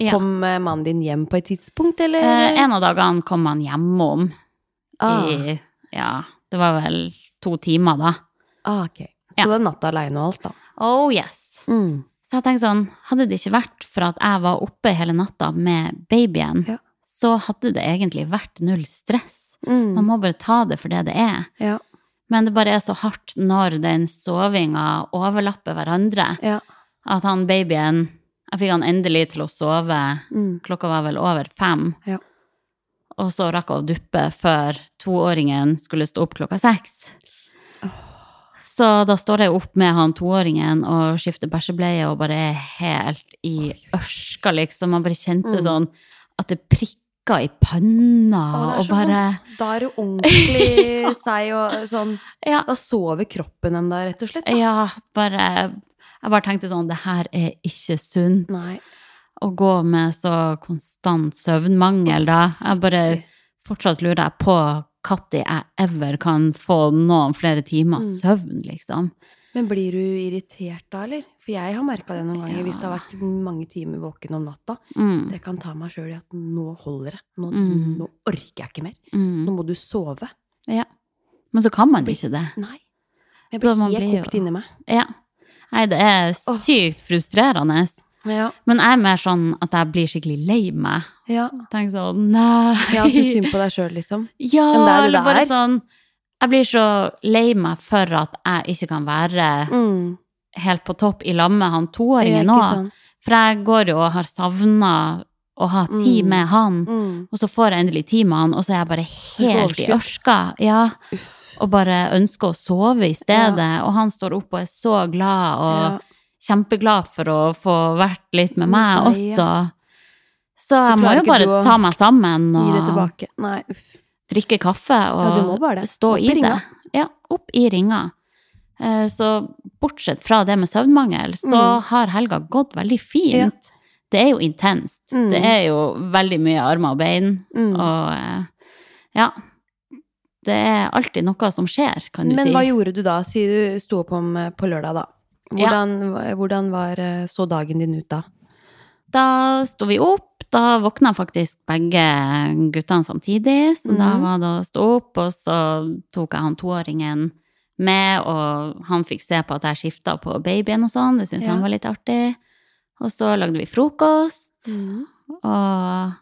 Ja. kom eh, mannen din hjem på et tidspunkt, eller? Eh, en av dagene kom han hjemom ah. i Ja, det var vel to timer, da. ah, ok. Så Ja. det er natt aleine og alt, da. Oh yes. Mm. Så jeg tenkte sånn, hadde det ikke vært for at jeg var oppe hele natta med babyen, Ja. så hadde det egentlig vært null stress. Mm. Man må bare ta det for det det er. Ja. Men det bare er så hardt når den sovinga overlapper hverandre. Ja. At han babyen Jeg fikk han endelig til å sove. Mm. Klokka var vel over fem. Ja. Og så rakk hun å duppe før toåringen skulle stå opp klokka seks. Så da står jeg opp med han toåringen og skifter bæsjebleie og bare er helt i ørska, liksom. Man bare kjente Mm. sånn at det prikka i panna, Å, det er og så bare vondt. Da er du ordentlig seig og sånn Ja, Da sover kroppen en da, rett og slett. Da. ja bare Jeg bare tenkte sånn, det her er ikke sunt. Nei. Å gå med så konstant søvnmangel, da. Jeg bare Fortsatt lurer jeg på når jeg ever kan få noen flere timer Mm. søvn, liksom. Men blir du irritert da, eller? For jeg har merka det noen ganger hvis det har vært mange timer våken om natta. Mm. Det kan ta meg sjøl i at nå holder det. Nå, Mm. nå orker jeg ikke mer. Mm. Nå må du sove. Ja. Men så kan man ikke det. Nei. Jeg blir helt blir jo- kokt inni meg. Ja. Nei, det er sykt frustrerende. Ja. Men jeg er mer sånn at jeg blir skikkelig lei meg. Ja. Tenk sånn Nei. ja så synd på deg sjøl, liksom. Ja, det er det eller bare sånn Jeg blir så lei meg for at jeg ikke kan være Mm. helt på topp i lag med han toåringen nå. For jeg går jo og har savna å ha tid Mm. med han, Mm. og så får jeg endelig tid med han, og så er jeg bare helt i ørska. Ja, Uff. og bare ønsker å sove i stedet. Og han står opp og er så glad, og Ja. Kjempeglad for å få vært litt med meg også. Så, jeg må jo bare ta meg sammen og. Drikke kaffe og stå i det. Ja, opp i ringa. Eh, Så bortsett fra det med søvnmangel, så Mm. har helga gått veldig fint. Det er jo intenst. Mm. Det er jo veldig mye armer og bein, Mm. og eh, ja. Det er alltid noe som skjer, kan du Men si. hva gjorde du da? siden du sto opp om, eh, på lørdag, da. Hvordan, hvordan var, eh, så dagen din ut da? Da sto vi opp, da våkna faktisk begge guttene samtidig, så da Mhm. var det å stå opp, og så tok jeg han toåringen med, og han fikk se på at jeg skifta på babyen og sånn, det syntes Ja. han var litt artig. Og så lagde vi frokost, Mm. og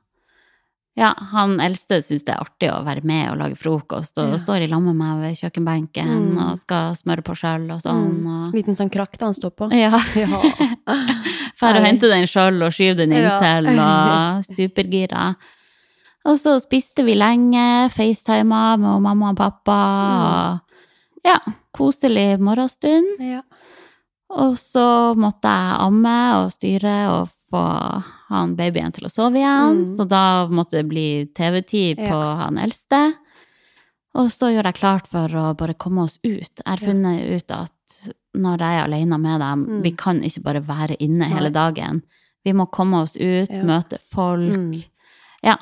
ja, han eldste syns det er artig å være med og lage frokost, og Ja. står i lag med meg ved kjøkkenbenken Mm. og skal smøre på sjøl og sånn. Mm. Og, Liten sånn krakk da han står på. ja. Ja. Herlig. hente den sjøl og skyve den Ja. inntil, og supergira. Og så spiste vi lenge, facetima med mamma og pappa. Mm. Og ja, koselig morgenstund. Ja. Og så måtte jeg amme og styre og få han babyen til å sove igjen. Mm. Så da måtte det bli TV-tid på Ja. han eldste. Og så gjør jeg klart for å bare komme oss ut. Jeg har funnet ut at når jeg er alene med dem, Mm. vi kan ikke bare være inne Nei. hele dagen. Vi må komme oss ut, Ja. møte folk. Mm. Ja.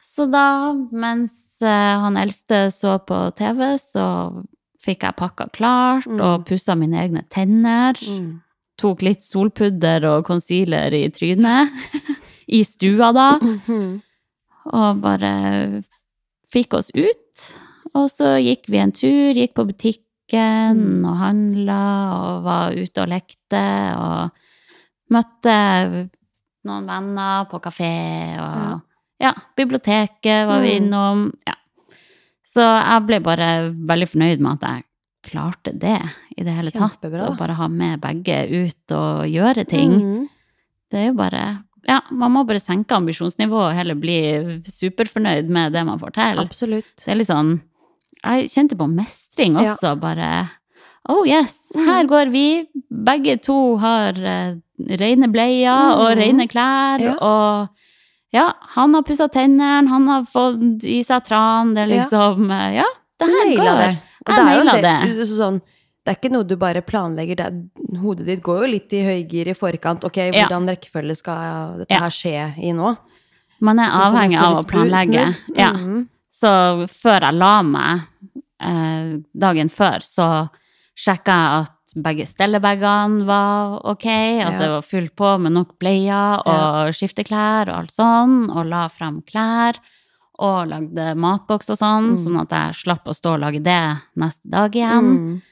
Så da, mens eh, han eldste så på TV, så fikk jeg pakka klart Mm. og pussa mine egne tenner. Mm. Tok litt solpudder og concealer i trynet. I stua, da. Og bare fikk oss ut. Og så gikk vi en tur, gikk på butikken Mm. og handla og var ute og lekte og møtte noen venner på kafé og ja, biblioteket var vi Mm. innom. Ja. Så jeg ble bare veldig fornøyd med at jeg klarte det i det hele. Kjempebra, tatt. Å bare ha med begge ut og gjøre ting. Mm. Det er jo bare Ja, man må bare senke ambisjonsnivået og heller bli superfornøyd med det man får til. Absolutt. Det er litt sånn Jeg kjente på mestring Ja. også, bare Oh yes, Mm. her går vi. Begge to har uh, rene bleier og Mhm. rene klær, Ja. og ja, han har pussa tennene, han har fått i seg tran, det er liksom eh, Ja, det her går. det. Og det er jo en del-. Sånn, det er ikke noe du bare planlegger. Er, hodet ditt går jo litt i høygir i forkant. Ok, Ja. hvordan rekkefølge skal dette Ja. her skje i nå? Man er avhengig av å planlegge. smooth. Ja. Mhm. Så før jeg la meg eh, dagen før, så sjekka jeg at begge stellebagene var ok, at Ja. det var fullt på med nok bleier og skifteklær og alt sånn, og la frem klær. Og lagde matboks og sånn, Mm. sånn at jeg slapp å stå og lage det neste dag igjen. Mm.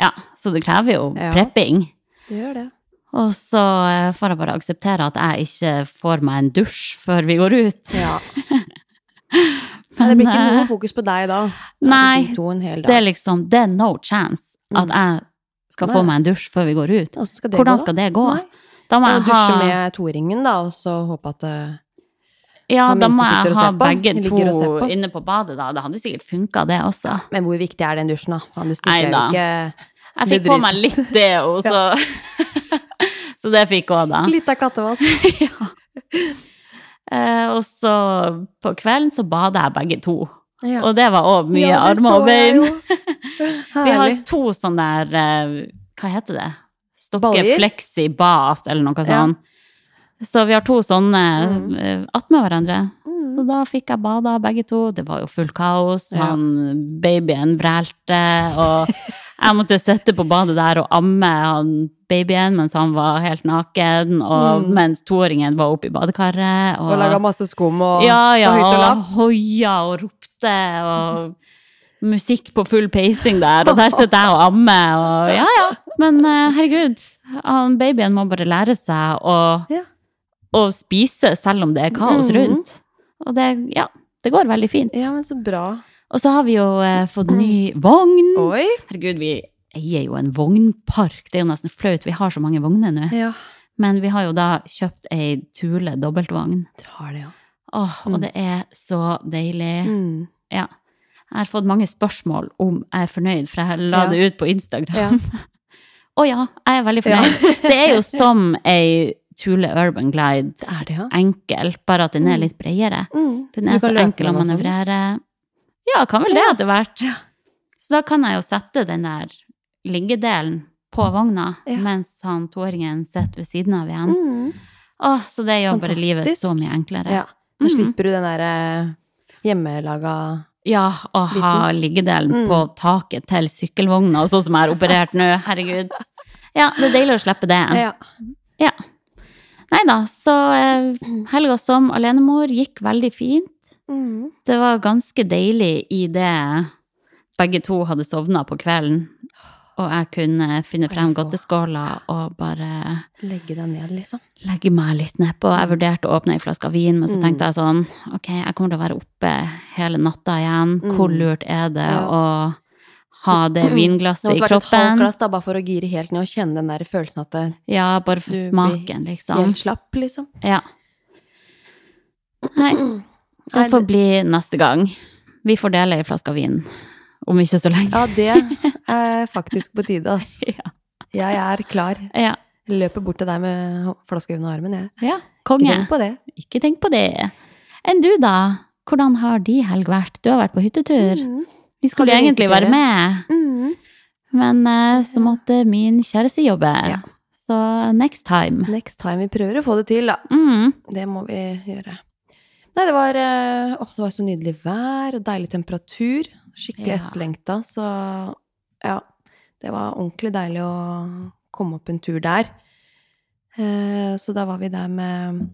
Ja, Så det krever jo Ja. prepping. Det gjør det. Og så eh, får jeg bare akseptere at jeg ikke får meg en dusj før vi går ut. Ja. Men det blir ikke eh, noe fokus på deg da. Da Nei. Det er liksom, det er no chance at Mm. jeg skal Nei. få meg en dusj før vi går ut. Skal det Hvordan gå, skal det gå? Nei. Da må jeg jeg dusje ha, med toringen, da, og så håpe at det ja, da må jeg ha begge to inne på badet, da. Det hadde sikkert funka, det også. Men hvor viktig er den dusjen, da? Du stikker jo ikke Jeg fikk på meg litt det, og så Så det fikk òg, da. Litt av kattevask. ja. Eh, og så på kvelden så bada jeg begge to. Ja. Og det var òg mye Ja, armer og bein. Vi har to sånne der eh, Hva heter det? Stokke Baljer? flexi bath eller noe Ja. Så vi har to sånne Mm. eh, attmed hverandre. Mm. Så da fikk jeg bada begge to. Det var jo fullt kaos. Ja. Han babyen vrælte, og jeg måtte sitte på badet der og amme han babyen mens han var helt naken, og Mm. mens toåringen var oppe i badekaret. Og laga masse skum og, ja, ja, og høyt og og lavt. hoia og ropte, og musikk på full pacing der, og der sitter jeg og ammer, og ja, ja. Men eh, herregud, han babyen må bare lære seg å, Ja. Å spise selv om det er kaos Mhm. rundt. Og det, ja, det går veldig fint. Ja, men så bra. Og så har vi jo eh, fått ny vogn. Oi! Herregud, vi eier jo en vognpark. Det er jo nesten flaut, vi har så mange vogner nå. Ja. Men vi har jo da kjøpt ei Thule dobbeltvogn. Dere har det, ja. Åh, og Mm. det er så deilig. Mm. Ja. Jeg har fått mange spørsmål om jeg er fornøyd, for jeg la Ja. det ut på Instagram. Ja. Å ja, jeg er veldig fornøyd. det er jo som ei Thule Urban Glide. Det er det, ja. Enkel, bare at den er Mm. litt bredere. Mm. Den er så, så enkel å manøvrere. Ja, kan vel det Ja. etter hvert. Ja. Så da kan jeg jo sette den der liggedelen på vogna, Ja. mens han toåringen sitter ved siden av igjen. Mm. Åh, så det gjør bare livet så mye enklere. Ja. Da Mhm. slipper du den derre hjemmelaga Ja, å ha liggedelen Mm. på taket til sykkelvogna, sånn som jeg har operert nå. Herregud. Ja, det er deilig å slippe det. Ja. Ja. Nei da, så eh, helga som alenemor gikk veldig fint. Mm. Det var ganske deilig i det begge to hadde sovna på kvelden. Og jeg kunne finne frem godteskåla og bare Legge deg ned, liksom. legge meg litt nedpå. Jeg vurderte å åpne ei flaske vin, men så Mm. tenkte jeg sånn Ok, jeg kommer til å være oppe hele natta igjen. Hvor Mm. lurt er det Ja. å ha det Det vinglasset i måtte vært et halvt glass da, bare for å gire helt ned og kjenne den der følelsen at det Ja, bare for smaken, liksom. helt slapp, liksom. Ja. Nei, det får bli neste gang. Vi får dele ei flaske vin om ikke så lenge. Ja, det er faktisk på tide, ass. Ja. Jeg er klar. Ja. Løper bort til deg med flaska under armen, jeg. ja. konge. Ikke tenk på det. Ikke tenk på det. Enn du, da? Hvordan har de helg vært? Du har vært på hyttetur. Mm. Vi skulle egentlig være med, Mm. men uh, så måtte min kjæreste jobbe. Ja. Så next time. Next time vi prøver å få det til, da. Mm. Det må vi gjøre. Nei, det var, åh, det var så nydelig vær og deilig temperatur. Skikkelig Ja. etterlengta. Så ja, det var ordentlig deilig å komme opp en tur der. Uh, så da var vi der med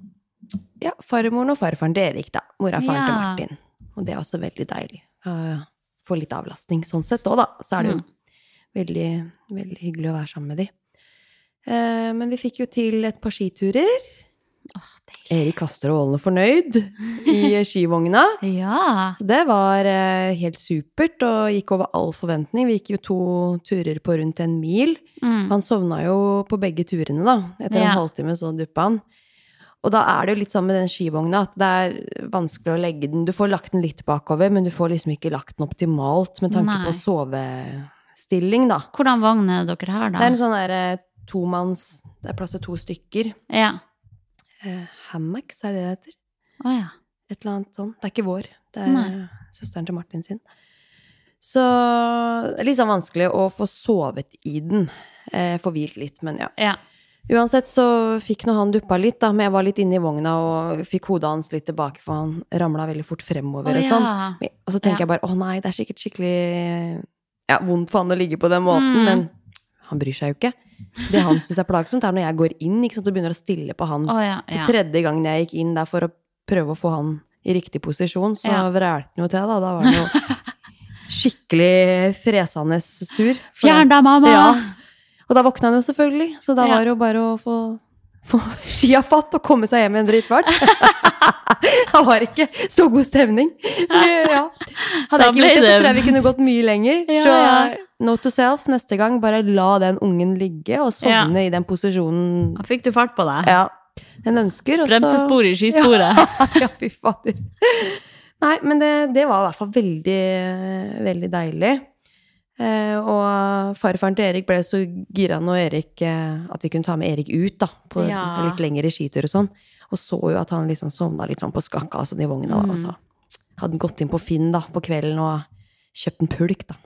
ja, farmoren og farfaren til Erik, da. Mora og faren til Martin. Og det er også veldig deilig. Uh, Få litt avlastning sånn sett òg, da. Så er det jo Mm. veldig, veldig hyggelig å være sammen med de. Eh, men vi fikk jo til et par skiturer. Oh. Erik Kaster og Ålene fornøyd i skivogna. Ja. Så det var eh, helt supert og gikk over all forventning. Vi gikk jo to turer på rundt en mil. Mm. Han sovna jo på begge turene, da. Etter Ja. en halvtime så duppa han. Og da er det jo litt sånn med den skivogna at det er vanskelig å legge den Du får lagt den litt bakover, men du får liksom ikke lagt den optimalt med tanke Nei. på sovestilling, da. Hvordan vogn er det dere har, da? Det er en sånn derre tomanns Det er plass til to stykker. Ja. Eh, Hammocks, er det det heter? Å ja. Et eller annet sånn. Det er ikke vår. Det er Nei. søsteren til Martin sin. Så det er litt sånn vanskelig å få sovet i den. Eh, få hvilt litt, men ja. ja. Uansett så fikk nå han duppa litt, da, men jeg var litt inne i vogna og fikk hodet hans litt tilbake, for han ramla veldig fort fremover oh, og sånn. ja. Og så tenker Ja. jeg bare å nei, det er sikkert skikkelig ja, vondt for han å ligge på den måten, Mm. men han bryr seg jo ikke. Det han syns er plagsomt, er når jeg går inn ikke sant, og begynner å stille på han Oh, ja. så tredje gangen jeg gikk inn der for å prøve å få han i riktig posisjon, så Ja. vrælte han jo til, da. Da var han jo skikkelig fresende sur. Fjern deg, mamma! Ja. Og da våkna han jo selvfølgelig, så da var det jo bare å få, få skia fatt og komme seg hjem i en dritfart. Han var ikke så god stemning. Ja. Hadde jeg ikke gjort det, så tror jeg vi kunne gått mye lenger. Ja, så ja. note to self, neste gang bare la den ungen ligge og sovne i den posisjonen Da fikk du fart på deg. ja, den ønsker. og så- Bremsesporet i skisporet. ja, fy fader. Nei, men det, det var i hvert fall veldig, veldig deilig. Eh, og farfaren til Erik ble så gira når Erik eh, At vi kunne ta med Erik ut da, på Ja. litt lengre skitur og sånn. Og så jo at han liksom sovna litt sånn på skakka sånn i vogna. Mm. Og så hadde han gått inn på Finn da, på kvelden og kjøpt en pulk, da.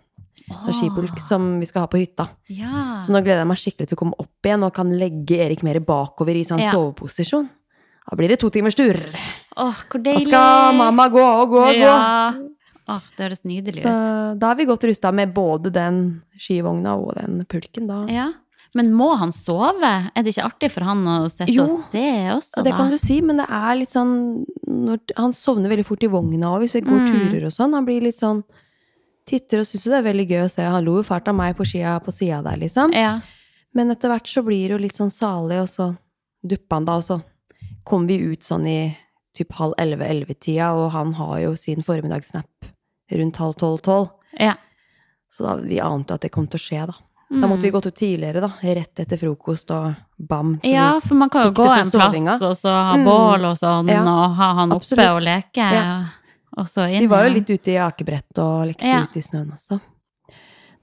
Så skipulk som vi skal ha på hytta. Ja. Så nå gleder jeg meg skikkelig til å komme opp igjen og kan legge Erik mer bakover i sånn Ja. soveposisjon. Da blir det to timers tur. Åh, hvor Da skal mamma gå og gå og gå. Ja. Åh, det høres nydelig Så ut. da er vi godt rusta med både den skivogna og den pulken, da. Ja. Men må han sove? Er det ikke artig for han å sitte Jo. og se også, Jo, det kan du si, men det er litt sånn når, Han sovner veldig fort i vogna òg, hvis vi går Mm. turer og sånn. Han blir litt sånn Titter og syns jo det er veldig gøy å se. Han lo jo fælt av meg på skia på sida der, liksom. Ja. Men etter hvert så blir det jo litt sånn salig, og så dupper han da, og så kom vi ut sånn i typ halv elleve-ellevetida, og han har jo sin formiddagssnap rundt halv tolv-tolv. ja. Så da, vi ante at det kom til å skje, da. Da måtte vi gått ut tidligere, da. Rett etter frokost og bam. Ja, for man kan jo gå en sovinga. plass, og så ha Mm. bål og sånn, Ja, og ha han oppe absolutt. og leke. Ja. Og så inn vi var jo litt ute i akebrett og lekte Ja. ute i snøen også.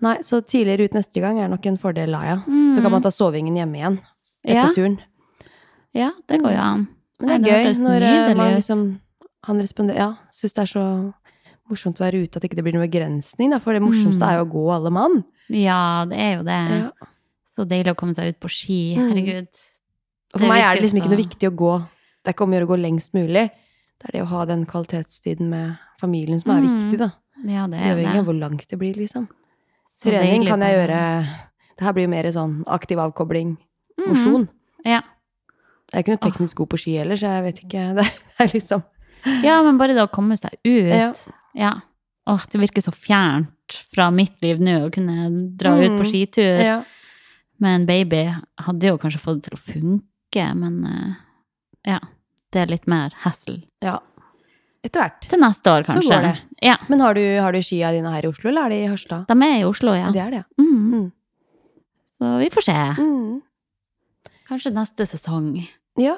Nei, så tidligere ut neste gang er nok en fordel, da. Mm. Så kan man ta sovingen hjemme igjen etter turen. Ja, det går jo an. Men det er Nei, gøy det når eh, man liksom Han responderer Ja, syns det er så morsomt å være ute, at ikke det blir noe begrensning, da. For det morsomste Mm. er jo å gå alle mann. Ja, det er jo det. Ja. Så deilig å komme seg ut på ski. Mm. Herregud. Og for meg er det liksom ikke noe viktig å gå Det er ikke om å gjøre å gå lengst mulig. Det er det å ha den kvalitetstiden med familien som er Mm. viktig, da. Ja, det er det. Uavhengig av hvor langt det blir, liksom. Så Trening deilig kan jeg gjøre Det her blir jo mer sånn aktiv avkobling, Mm. mosjon. Ja. Jeg er ikke noe teknisk god på ski heller, så jeg vet ikke. Det er liksom ja, men bare det å komme seg ut. Ja. Ja. Åh, det virker så fjernt fra mitt liv nå å kunne dra ut på Mm. skitur. ja. med en baby hadde jo kanskje fått det til å funke, men eh, ja. Det er litt mer hassle. ja. Etter hvert. Til neste år, Så går det. Ja. Men har du, har du skia dine her i Oslo, eller er de i Harstad? De er i Oslo, ja. Det er det, Mm. Mm. Så vi får se. Mm. Kanskje neste sesong. Ja.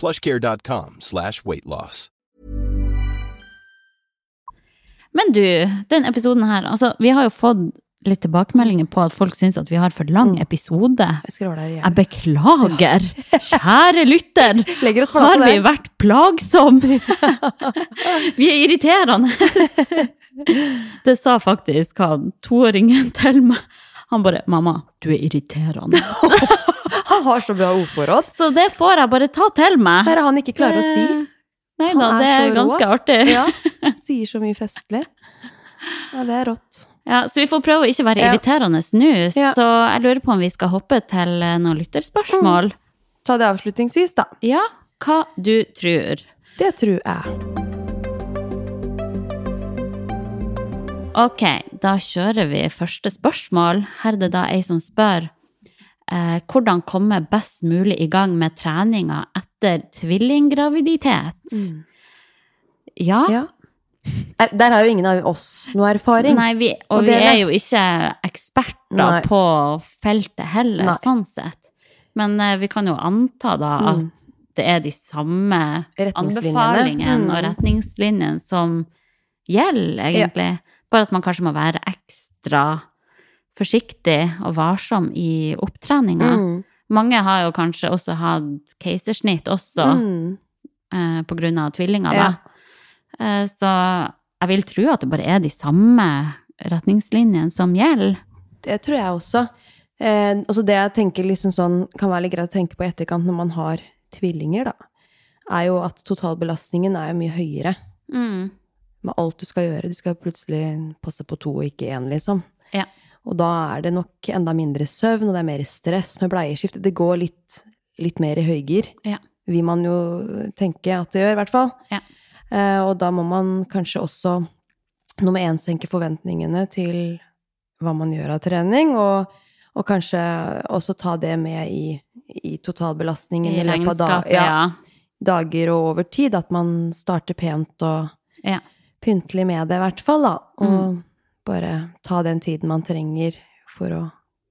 plushcare.com slash weightloss. Men du, den episoden her, altså, vi har jo fått litt tilbakemeldinger på at folk syns at vi har for lang Mm. episode. Jeg beklager, kjære lytter. Har vi vært plagsomme? Vi er irriterende. Det sa faktisk han toåringen til meg. Han bare 'Mamma, du er irriterende'. Har så bra ordforråd. Så det får jeg bare ta til meg. Er han ikke klarer å si? Nei da, det er ganske rå. artig. Ja, sier så mye festlig. Ja, det er rått. Ja, så vi får prøve å ikke være Ja. irriterende nå. Ja. Så jeg lurer på om vi skal hoppe til eh, noen lytterspørsmål. Ta det avslutningsvis, da. Ja, hva du tror. Det tror jeg. Ok, da kjører vi første spørsmål. Her er det da ei som spør eh, hvordan komme best mulig i gang med treninga etter tvillinggraviditet. Ja. Ja. Er, der har jo ingen av oss noe erfaring. Nei, vi, og, Og vi er jo ikke eksperter Nei. på feltet heller, Nei. sånn sett. Men eh, vi kan jo anta da Mm. at det er de samme anbefalingene Mm. og retningslinjene som gjelder, egentlig. Bare at man kanskje må være ekstra forsiktig og varsom i opptreninga. Mm. Mange har jo kanskje også hatt keisersnitt også Mm. eh, på grunn av tvillinger, Ja. da. Eh, så jeg vil tro at det bare er de samme retningslinjene som gjelder. Det tror jeg også. Eh, også det jeg tenker liksom sånn, kan være litt greit å tenke på i etterkant når man har tvillinger, da, er jo at totalbelastningen er jo mye høyere Mm. med alt du skal gjøre. Du skal plutselig passe på to og ikke én, liksom. Ja. Og da er det nok enda mindre søvn, og det er mer stress med bleieskift. Det går litt, litt mer i høygir. Ja. Vil man jo tenke at det gjør, i hvert fall. Ja. Eh, og da må man kanskje også nummer én senke forventningene til hva man gjør av trening, og, og kanskje også ta det med i, i totalbelastningen I løpet av da, ja. dager og over tid. At man starter pent og Ja. pyntelig med det, i hvert fall, da. Og Mm. Bare ta den tiden man trenger for å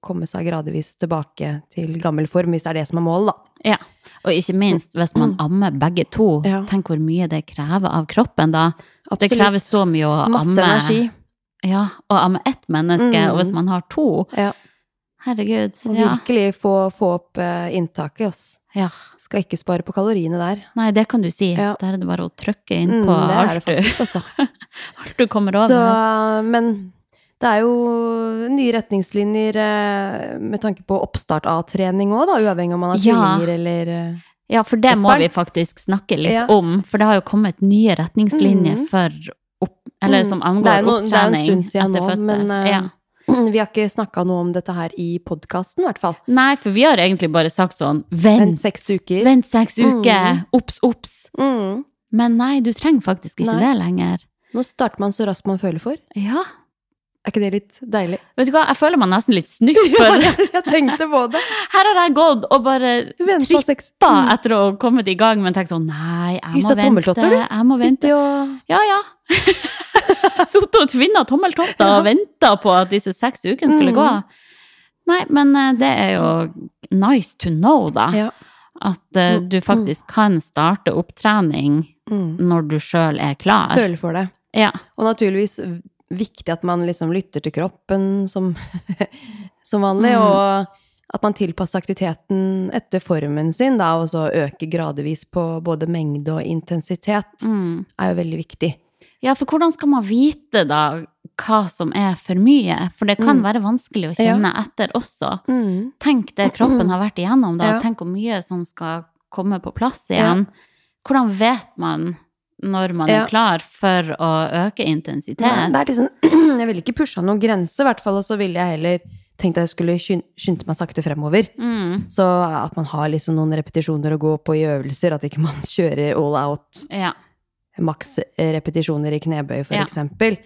komme seg gradvis tilbake til gammel form, hvis det er det som er målet, da. ja. Og ikke minst hvis man ammer begge to. Ja. Tenk hvor mye det krever av kroppen da. Det krever så mye å Masse amme energi. Ja, å amme ett menneske, Mm. og hvis man har to Ja. Herregud. Og Ja. virkelig få, få opp eh, inntaket, ass. Ja. Skal ikke spare på kaloriene der. Nei, det kan du si. Ja. Der er det bare å trykke inn Mm, på det er alt, du, faktisk, alt du kommer over. Så, men det er jo nye retningslinjer eh, med tanke på oppstart av trening òg, da, uavhengig om man har Ja. eller eh, Ja, for det Et må vi faktisk snakke litt Ja. om. For det har jo kommet nye retningslinjer Mm. for opp... Eller som Mm. angår Det er jo noe- det er jo en stund siden nå, men, uh, ja. Vi har ikke snakka noe om dette her i podkasten, i hvert fall. Nei, for vi har egentlig bare sagt sånn Vent, Vent seks uker. Vent seks Mm. Ops, Obs, obs! Mm. Men nei, du trenger faktisk ikke Nei. det lenger. Nå starter man så raskt man føler for. Ja. Er ikke det litt deilig? Vet du hva, jeg føler meg nesten litt snytt, for jeg tenkte på det. her har jeg gått og bare trippa etter å ha kommet i gang, men tenkt sånn Nei, jeg må vente. tommeltotter, du. Jeg må vente. Og Ja, ja. Sittet og tvinna tommeltotter og venta på at disse seks ukene skulle Mm. gå. Nei, men eh, det er jo nice to know, da. ja. At eh, du faktisk kan starte opptrening mm. når du sjøl er klar. Føler for det. Ja. Og naturligvis viktig at man liksom lytter til kroppen som, som vanlig, Mm. og at man tilpasser aktiviteten etter formen sin, da, og så øker gradvis på både mengde og intensitet, Mm. er jo veldig viktig. ja, for hvordan skal man vite da hva som er for mye. For det kan være vanskelig å kjenne etter også. Mm. Tenk det kroppen har vært igjennom, da. Ja. Tenk hvor mye som skal komme på plass igjen. Hvordan vet man når man Ja. er klar for å øke intensitet? Ja, det liksom, jeg ville ikke pusha noen grense, i hvert fall, og så ville jeg heller tenkt at jeg skulle skyn- skynde meg sakte fremover. Mm, Så at man har liksom noen repetisjoner å gå på i øvelser, at ikke man kjører all out ja. maks repetisjoner i knebøy, for eksempel.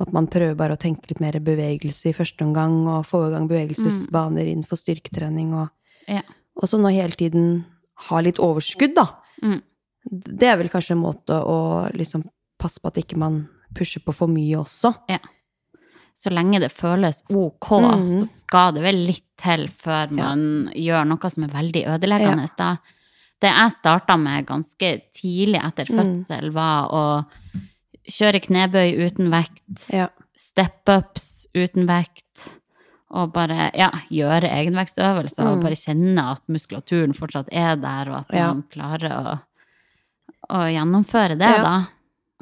At man prøver bare å tenke litt mer bevegelse i første omgang, og få i gang bevegelsesbaner innenfor styrketrening, og, Ja. og så nå hele tiden ha litt overskudd, da. Mm. Det er vel kanskje en måte å liksom passe på at ikke man pusher på for mye også. Så lenge det føles ok, Mhm. så skal det vel litt til før man gjør noe som er veldig ødeleggende, da. Det jeg starta med ganske tidlig etter Mm. fødsel, var å kjøre knebøy uten vekt, Ja. step-ups uten vekt, og bare ja, gjøre egenvektsøvelser og Mm. bare kjenne at muskulaturen fortsatt er der, og at Ja. man klarer å, å gjennomføre det, Ja. da.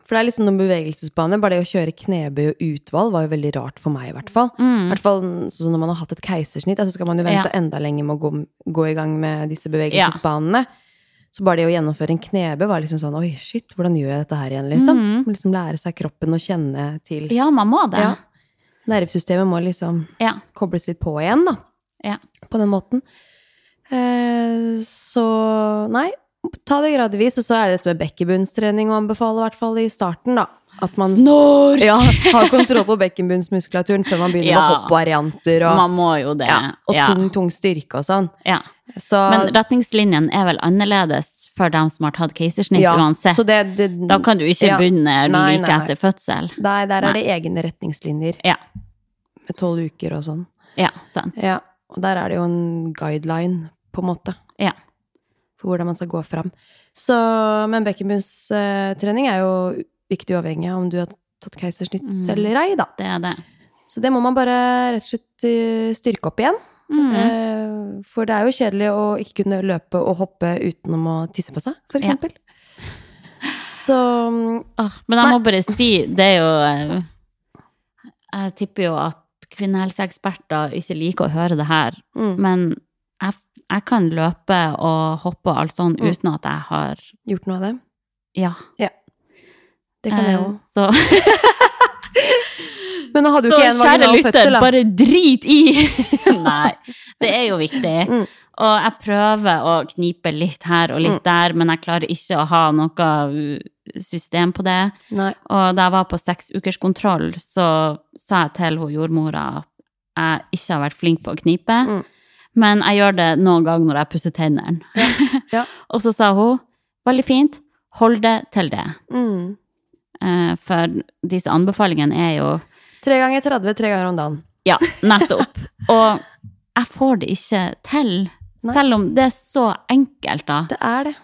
For det er litt sånn noen bevegelsesbaner. Bare det å kjøre knebøy og utvalg var jo veldig rart for meg, i hvert fall. I Mm. hvert fall sånn når man har hatt et keisersnitt, så skal man jo vente Ja. enda lenger med å gå, gå i gang med disse bevegelsesbanene. Så bare det å gjennomføre en knebøy var liksom sånn Oi, shit, hvordan gjør jeg dette her igjen, liksom? Mm. Liksom lære seg kroppen å kjenne til Ja, man må det. Ja. Nervesystemet må liksom Ja. kobles litt på igjen, da. Ja. På den måten. Eh, så nei, ta det gradvis. Og så er det dette med bekkenbunnstrening å anbefale, i hvert fall i starten, da. At man Snor! ja, har kontroll på bekkenbunnsmuskulaturen før man begynner Ja. med hoppvarianter og, Man må jo det. ja, og ja. tung, tung styrke og sånn. Ja. Så, Men retningslinjen er vel annerledes for dem som har tatt keisersnitt ja, uansett. så det, det, Da kan du ikke begynne Nei, like nei, nei. etter fødsel. Der, der Nei. er det egne retningslinjer Ja. med tolv uker og sånn. Ja, sant. Ja, og der er det jo en guideline, på en måte, Ja. For hvordan man skal gå fram. Så, men bekkenbunnstrening er jo viktig uavhengig av om du har tatt keisersnitt Mm. eller ei, da. Det er det. Så det må man bare rett og slett eh, styrke opp igjen. Mm. Eh, For det er jo kjedelig å ikke kunne løpe og hoppe utenom å tisse på seg, for Ja. eksempel. Så mm, men jeg må bare si, det er jo eh, Jeg tipper jo at kvinnehelseeksperter ikke liker å høre det her, mm, men jeg, jeg kan løpe og hoppe og alt sånn Mm. uten at jeg har gjort noe av det. Ja. ja. Det kan jeg Eh, òg. Så, Men nå hadde jo så ikke en kjære vaginal lytter, fødsel, da. bare drit i! Nei, det er jo viktig. Mm. Og jeg prøver å knipe litt her og litt Mm. der, men jeg klarer ikke å ha noe uh, system på det. Nei. Og da jeg var på seks ukers kontroll, så sa jeg til hun jordmora at jeg ikke har vært flink på å knipe, Mm. Men jeg gjør det noen ganger når jeg pusser tennene. Ja. og så sa hun, veldig fint, hold det til det. Mm. Eh, For disse anbefalingene er jo Tre ganger 30, tre ganger om dagen. Ja, nettopp. Og jeg får det ikke til, Nei. selv om det er så enkelt, da. Det er det.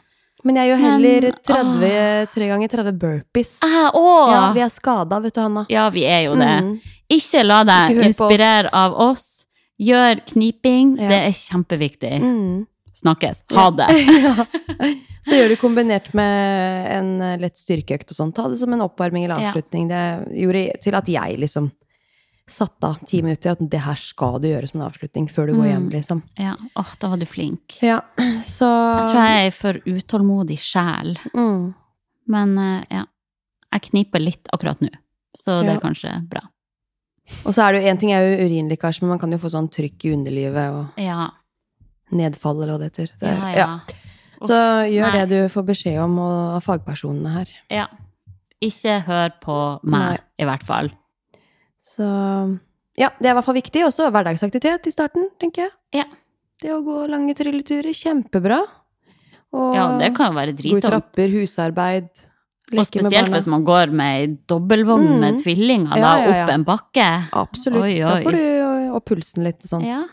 Men jeg gjør heller 30, tre ganger 30 burpees. Ah! Ja, vi er skada, vet du, Hanna. Ja, vi er jo det. Mm. Ikke la deg Ikke inspirere oss. av oss. Gjør kniping. Ja. Det er kjempeviktig. Mm. Snakkes. Ha det. ja. Så gjør du kombinert med en eh, lett styrkeøkt og sånn. Ta det som en oppvarming eller avslutning. Det gjorde til at jeg liksom satte av ti minutter at det her skal du gjøre som en avslutning før du går Mm. hjem, liksom. Ja, åh, da var du flink. Ja, så Jeg tror jeg er for utålmodig sjel. mm. Men eh, ja, jeg kniper litt akkurat nå. Så det er kanskje bra. Og så er det jo én ting er jo urinlekkasje, men man kan jo få sånn trykk i underlivet og Ja, nedfall eller hva det heter. Det, ja, ja. Uff, Så gjør nei. det du får beskjed om av fagpersonene her. Ja. Ikke hør på meg, Nei. i hvert fall. Så ja, det er i hvert fall viktig. Også hverdagsaktivitet i starten, tenker jeg. Ja. Det å gå lange trilleturer, kjempebra. Og Ja, det kan jo være gå i trapper, husarbeid, leke og spesielt hvis man går med ei dobbeltvogn med Mm. tvillinger Ja, ja, ja. opp en bakke. Absolutt. Oi, Da får du opp pulsen litt og sånn. Ja,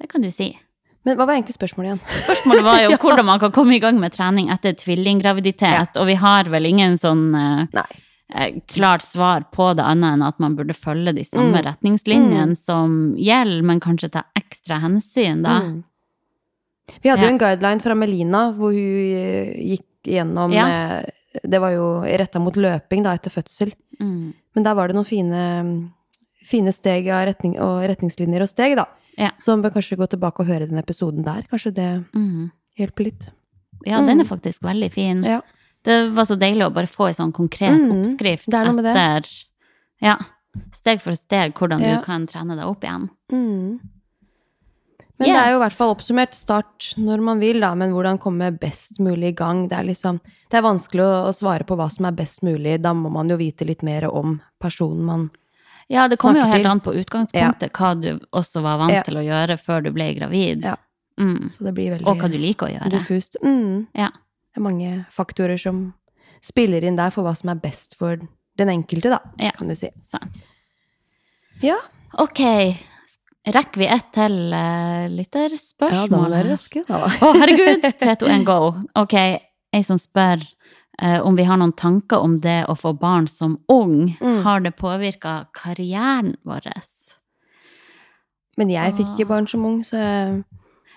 det kan du si. Men hva var egentlig spørsmålet igjen? Spørsmålet var jo hvordan man kan komme i gang med trening etter tvillinggraviditet, og vi har vel ingen sånn uh, klart svar på det annet enn at man burde følge de samme Mm. retningslinjene som gjelder, men kanskje ta ekstra hensyn da. Mm. Vi hadde Ja. jo en guideline fra Melina hvor hun eh, gikk gjennom Ja. Det var jo retta mot løping da, etter fødsel. Mm. Men der var det noen fine, fine steg av retning, og retningslinjer og steg, da. Ja. Så man bør kanskje gå tilbake og høre den episoden der. Kanskje det Mm. hjelper litt. Ja, den er faktisk veldig fin. Ja. Det var så deilig å bare få en sånn konkret Mm, oppskrift det er noe med det. etter Ja. Steg for steg hvordan Ja. du kan trene deg opp igjen. Mm. Men det er jo i hvert fall oppsummert start når man vil, da, men hvordan komme best mulig i gang. Det er liksom Det er vanskelig å, å svare på hva som er best mulig. Da må man jo vite litt mer om personen man Ja, det kommer jo helt til. an på utgangspunktet, hva du også var vant Ja. til å gjøre før du ble gravid. Ja. Mm. Så det blir veldig Og hva du liker å gjøre. diffust. Mm. Ja. Det er mange faktorer som spiller inn der for hva som er best for den enkelte, da, Ja. kan du si. Sant. Ja, Ok, rekker vi ett til uh, ja da må dere raske, da. Å, herregud! 3, 2, 1, go. Ok, ei som spør uh, om vi har noen tanker om det å få barn som ung. Mm. Har det påvirka karrieren vår? Men jeg fikk Ah. ikke barn som ung, så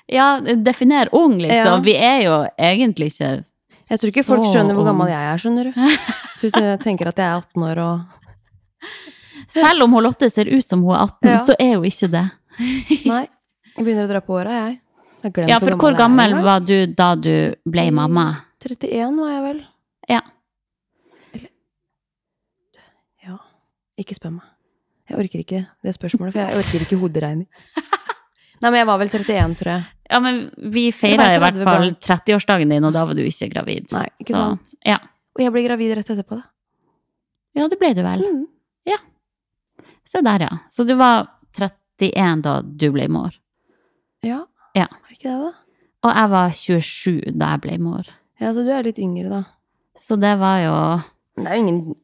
Ja, definer ung, liksom. Ja. Vi er jo egentlig ikke jeg tror ikke folk skjønner hvor gammel jeg er, skjønner du. Du tenker at jeg er 18 år og Selv om Lotte ser ut som hun er 18, Ja. så er hun ikke det. Nei. Jeg begynner å dra på åra, jeg. jeg Ja, for hvor gammel, gammel var du da du ble mamma? 31 var jeg vel. Ja. Eller Ja. Ikke spør meg. Jeg orker ikke det spørsmålet, for jeg orker ikke hoderegning. Nei, men jeg var vel 31, tror jeg. Ja, men vi feira i hvert fall 30-årsdagen din, og da var du ikke gravid. Nei, ikke Så, sant. Ja. Og jeg ble gravid rett etterpå, da. ja, det ble du vel. Mm. Se der, ja. Så du var 31 da du ble mor. Ja. Ja. Var ikke det, da? Og jeg var 27 da jeg ble mor. Ja, så du er litt yngre, da. Så det var jo Men Det er jo ingen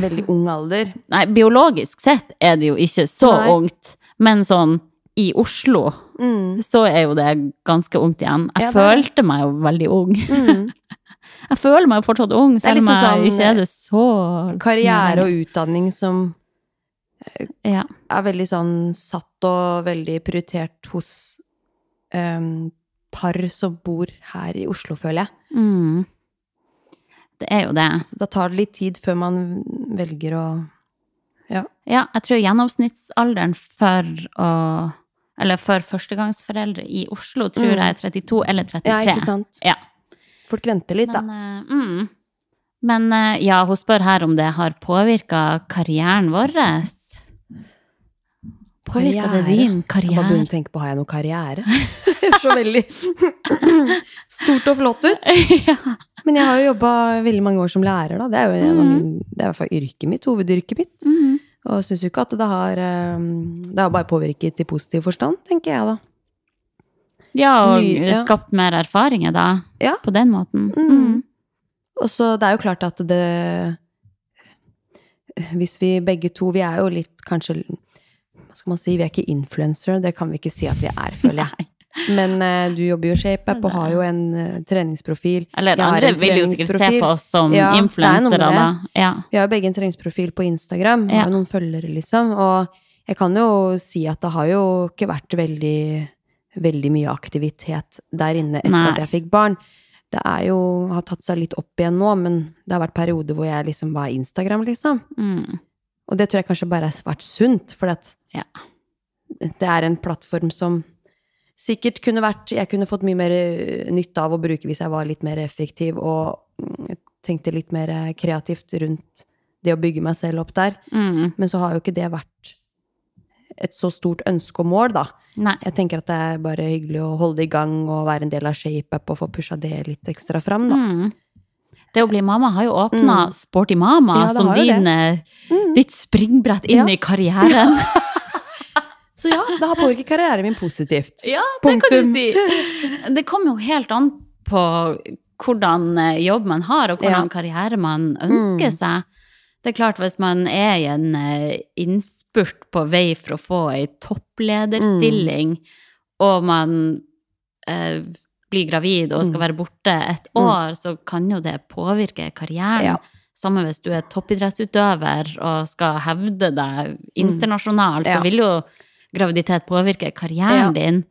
veldig ung alder. Nei, biologisk sett er det jo ikke så Nei. ungt, men sånn i Oslo Mm. så er jo det ganske ungt igjen. Jeg Ja, følte meg jo veldig ung. Mm. Jeg føler meg jo fortsatt ung, selv om jeg sånn, ikke er det så Karriere og utdanning som Ja. er veldig sånn satt og veldig prioritert hos um, par som bor her i Oslo, føler jeg. Mm. Det er jo det. Så da tar det litt tid før man velger å Ja, jeg tror gjennomsnittsalderen for å Eller for førstegangsforeldre i Oslo tror Mm. jeg er 32 eller 33. Ja, ikke sant? Ja. Folk venter litt, da. Men, eh, mm. Men eh, ja, hun spør her om det har påvirka karrieren vår. Påvirka det din karriere? Jeg bare begynte å tenke på har jeg noe karriere. Er så veldig stort og flott ut. ja. Men jeg har jo jobba veldig mange år som lærer, da. Det er jo en av Mm. min, det er i hvert fall yrket mitt, hovedyrket mitt. Mhm. Og syns jo ikke at det har Det har bare påvirket i positiv forstand, tenker jeg da. ja, og Ny, ja. skapt mer erfaringer da, Ja. på den måten. Mm. Mm. Og så det er jo klart at det Hvis vi begge to Vi er jo litt kanskje Hva skal man si? Vi er ikke influensere, det kan vi ikke si at vi er, føler jeg. Men uh, du jobber jo ShapeUp og har jo en uh, treningsprofil. Eller Jeg andre vil jo sikkert se på oss som Ja, er influensere, da. Ja. Vi har jo begge en treningsprofil på Instagram, vi har jo noen følgere, liksom. Og jeg kan jo si at det har jo ikke vært veldig, veldig mye aktivitet der inne etter Nei. at jeg fikk barn. Det er jo, har tatt seg litt opp igjen nå, men det har vært perioder hvor jeg liksom var Instagram, liksom. Mm. Og det tror jeg kanskje bare har vært sunt, for at Ja. det er en plattform som sikkert kunne vært Jeg kunne fått mye mer eh, nytte av å bruke hvis jeg var litt mer effektiv og mm, tenkte litt mer kreativt rundt det å bygge meg selv opp der. Mm. Men så har jo ikke det vært et så stort ønske og mål, da. Nei. Jeg tenker at det er bare hyggelig å holde det i gang og være en del av ShapeUp og få pusha det litt ekstra fram, da. Mm. Det å bli mamma har jo åpna Mm. Sporty Mama Ja, som din, eh, ditt springbrett inn Ja. i karrieren. Så ja, det har påvirket karrieren min positivt. ja, det kan du si. Det kommer jo helt an på hvordan eh, jobb man har, og hvordan Ja. karriere man ønsker Mm. seg. Det er klart, hvis man er i en eh, innspurt på vei for å få ei topplederstilling, Mm. og man eh, blir gravid og skal Mm. være borte et Mm. år, så kan jo det påvirke karrieren. Ja. Samme hvis du er toppidrettsutøver og skal hevde deg internasjonalt, Mm. Ja. så vil jo graviditet påvirker karrieren Ja. din.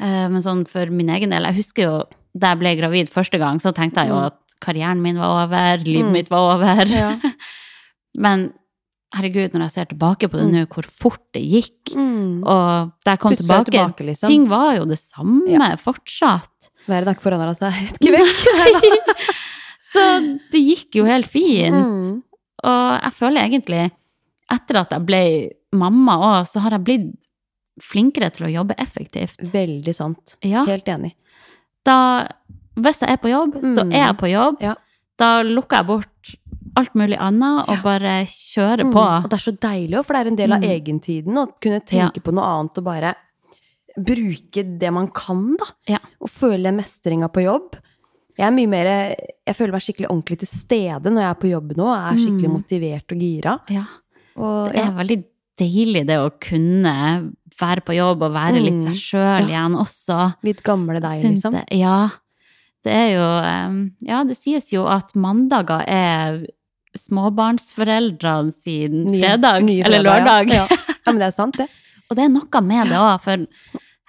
Eh, Men sånn for min egen del, jeg husker jo da jeg ble gravid første gang, så tenkte jeg jo Mm. at karrieren min var over, livet Mm. mitt var over. Ja. Men herregud, når jeg ser tilbake på det nå, hvor fort det gikk. Og da jeg kom Mm. Tilbake, tilbake, liksom. ting var jo det samme fortsatt. Verden har ikke forandra seg et kvekk. Så det gikk jo helt fint. Mm. Og jeg føler egentlig, etter at jeg ble mamma òg, så har jeg blitt flinkere til å jobbe effektivt. Veldig sant. Ja. Helt enig. Da, hvis jeg er på jobb, så Mm. er jeg på jobb. Ja. Da lukker jeg bort alt mulig annet og bare kjører på. Mm. Og det er så deilig òg, for det er en del av Mm. egentiden å kunne Ja. tenke på noe annet og bare bruke det man kan, da. Ja. Og føle mestringa på jobb. Jeg er mye mer Jeg føler meg skikkelig ordentlig til stede når jeg er på jobb nå. og Er skikkelig Mm. motivert og gira. Ja. Og, Det er ja. veldig deilig det å kunne være på jobb og være litt Mm. seg sjøl Ja. igjen også. Litt gamle deg, liksom. det. Ja. Det er jo Ja, det sies jo at mandager er småbarnsforeldrene sin fredag, nye eller fredag, lørdag. Ja. ja. ja, men det er sant, det. Og det er noe med det òg, for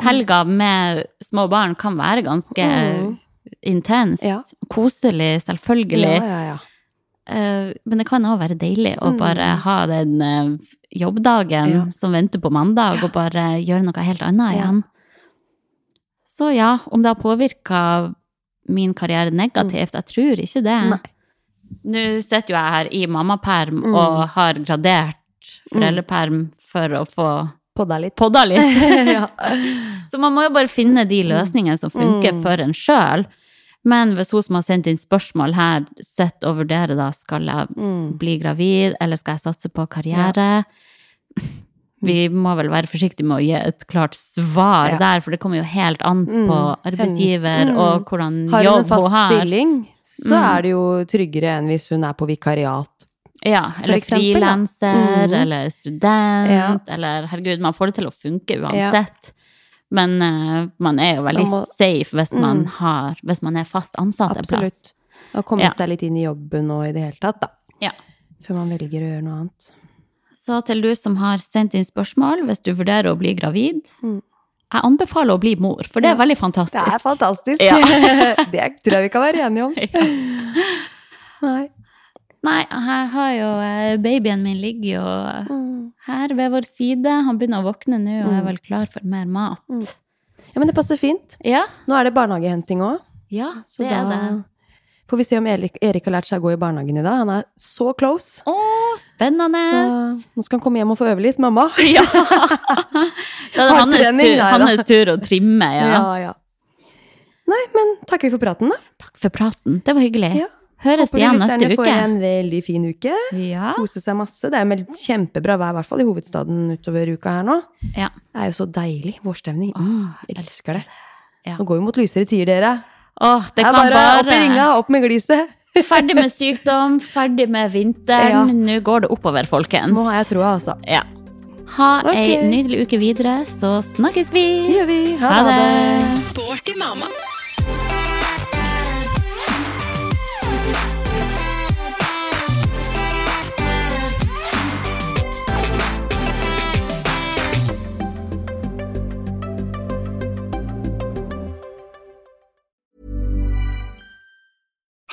helga med små barn kan være ganske Mm. intenst. Ja. Koselig, selvfølgelig. Ja, ja, ja. Eh, Men det kan òg være deilig å Mm. bare ha den eh, jobbdagen Ja. som venter på mandag, og bare gjøre noe helt annet igjen. Så ja, om det har påvirka min karriere negativt, jeg tror ikke det. Nei. Nå sitter jo jeg her i mammaperm Mm. og har gradert foreldreperm for å få Podda litt. podda litt. ja. Så man må jo bare finne de løsningene som funker Mm. for en sjøl. Men hvis hun som har sendt inn spørsmål her, sitter og vurderer da skal jeg Mm. bli gravid, eller skal jeg satse på karriere? Vi må vel være forsiktige med å gi et klart svar Ja. der, for det kommer jo helt an på Mm. arbeidsgiver mm. og hvordan jobb hun har. Har hun en fast stilling, så Mm. er det jo tryggere enn hvis hun er på vikariat. Ja, eller frilanser, mm. eller student, Ja. eller herregud, man får det til å funke uansett. Men uh, man er jo veldig må- safe hvis man, Mm. har, hvis man er fast ansatt en plass. Absolutt. Og kommet Ja. seg litt inn i jobben og i det hele tatt, da. Ja. Før man velger å gjøre noe annet. Så til du som har sendt inn spørsmål, hvis du vurderer å bli gravid, Mm. jeg anbefaler å bli mor, for det er Ja. veldig fantastisk. Det er fantastisk. Ja. det tror jeg vi kan være enige om. Nei. Nei, jeg har jo eh, babyen min ligger jo Mm. Her ved vår side. Han begynner å våkne nå og er Mm. vel klar for mer mat. Mm. Ja, men det passer fint. Ja, Nå er det barnehagehenting òg, ja så det da er det. får vi se om Erik, Erik har lært seg å gå i barnehagen i dag. Han er så close. Å, spennende! Så nå skal han komme hjem og få øve litt, mamma. Ja. Da er det hans tur, hans tur å trimme, ja. Ja, ja. Nei, men takker vi for praten, da. Takk for praten. Det var hyggelig. Ja. Høres Håper igjen neste uke. lytterne får en veldig fin uke. Ja. Kose seg masse. Det er med kjempebra vær, i hvert fall i hovedstaden utover uka her nå. ja. Det er jo så deilig. Vårstemning. Åh, Mm, jeg elsker det. Ja. Nå går vi mot lysere tider, dere. Åh, det Det er kan bare, bare, opp i ringa, opp med gliset. Ferdig med sykdom, ferdig med vinteren. Ja. Nå går det oppover, folkens. Nå har jeg troa, altså. Ja. Ha ei Ok. nydelig uke videre, så snakkes vi. Det gjør vi. Ha, Ha det. det. Sporty mamma.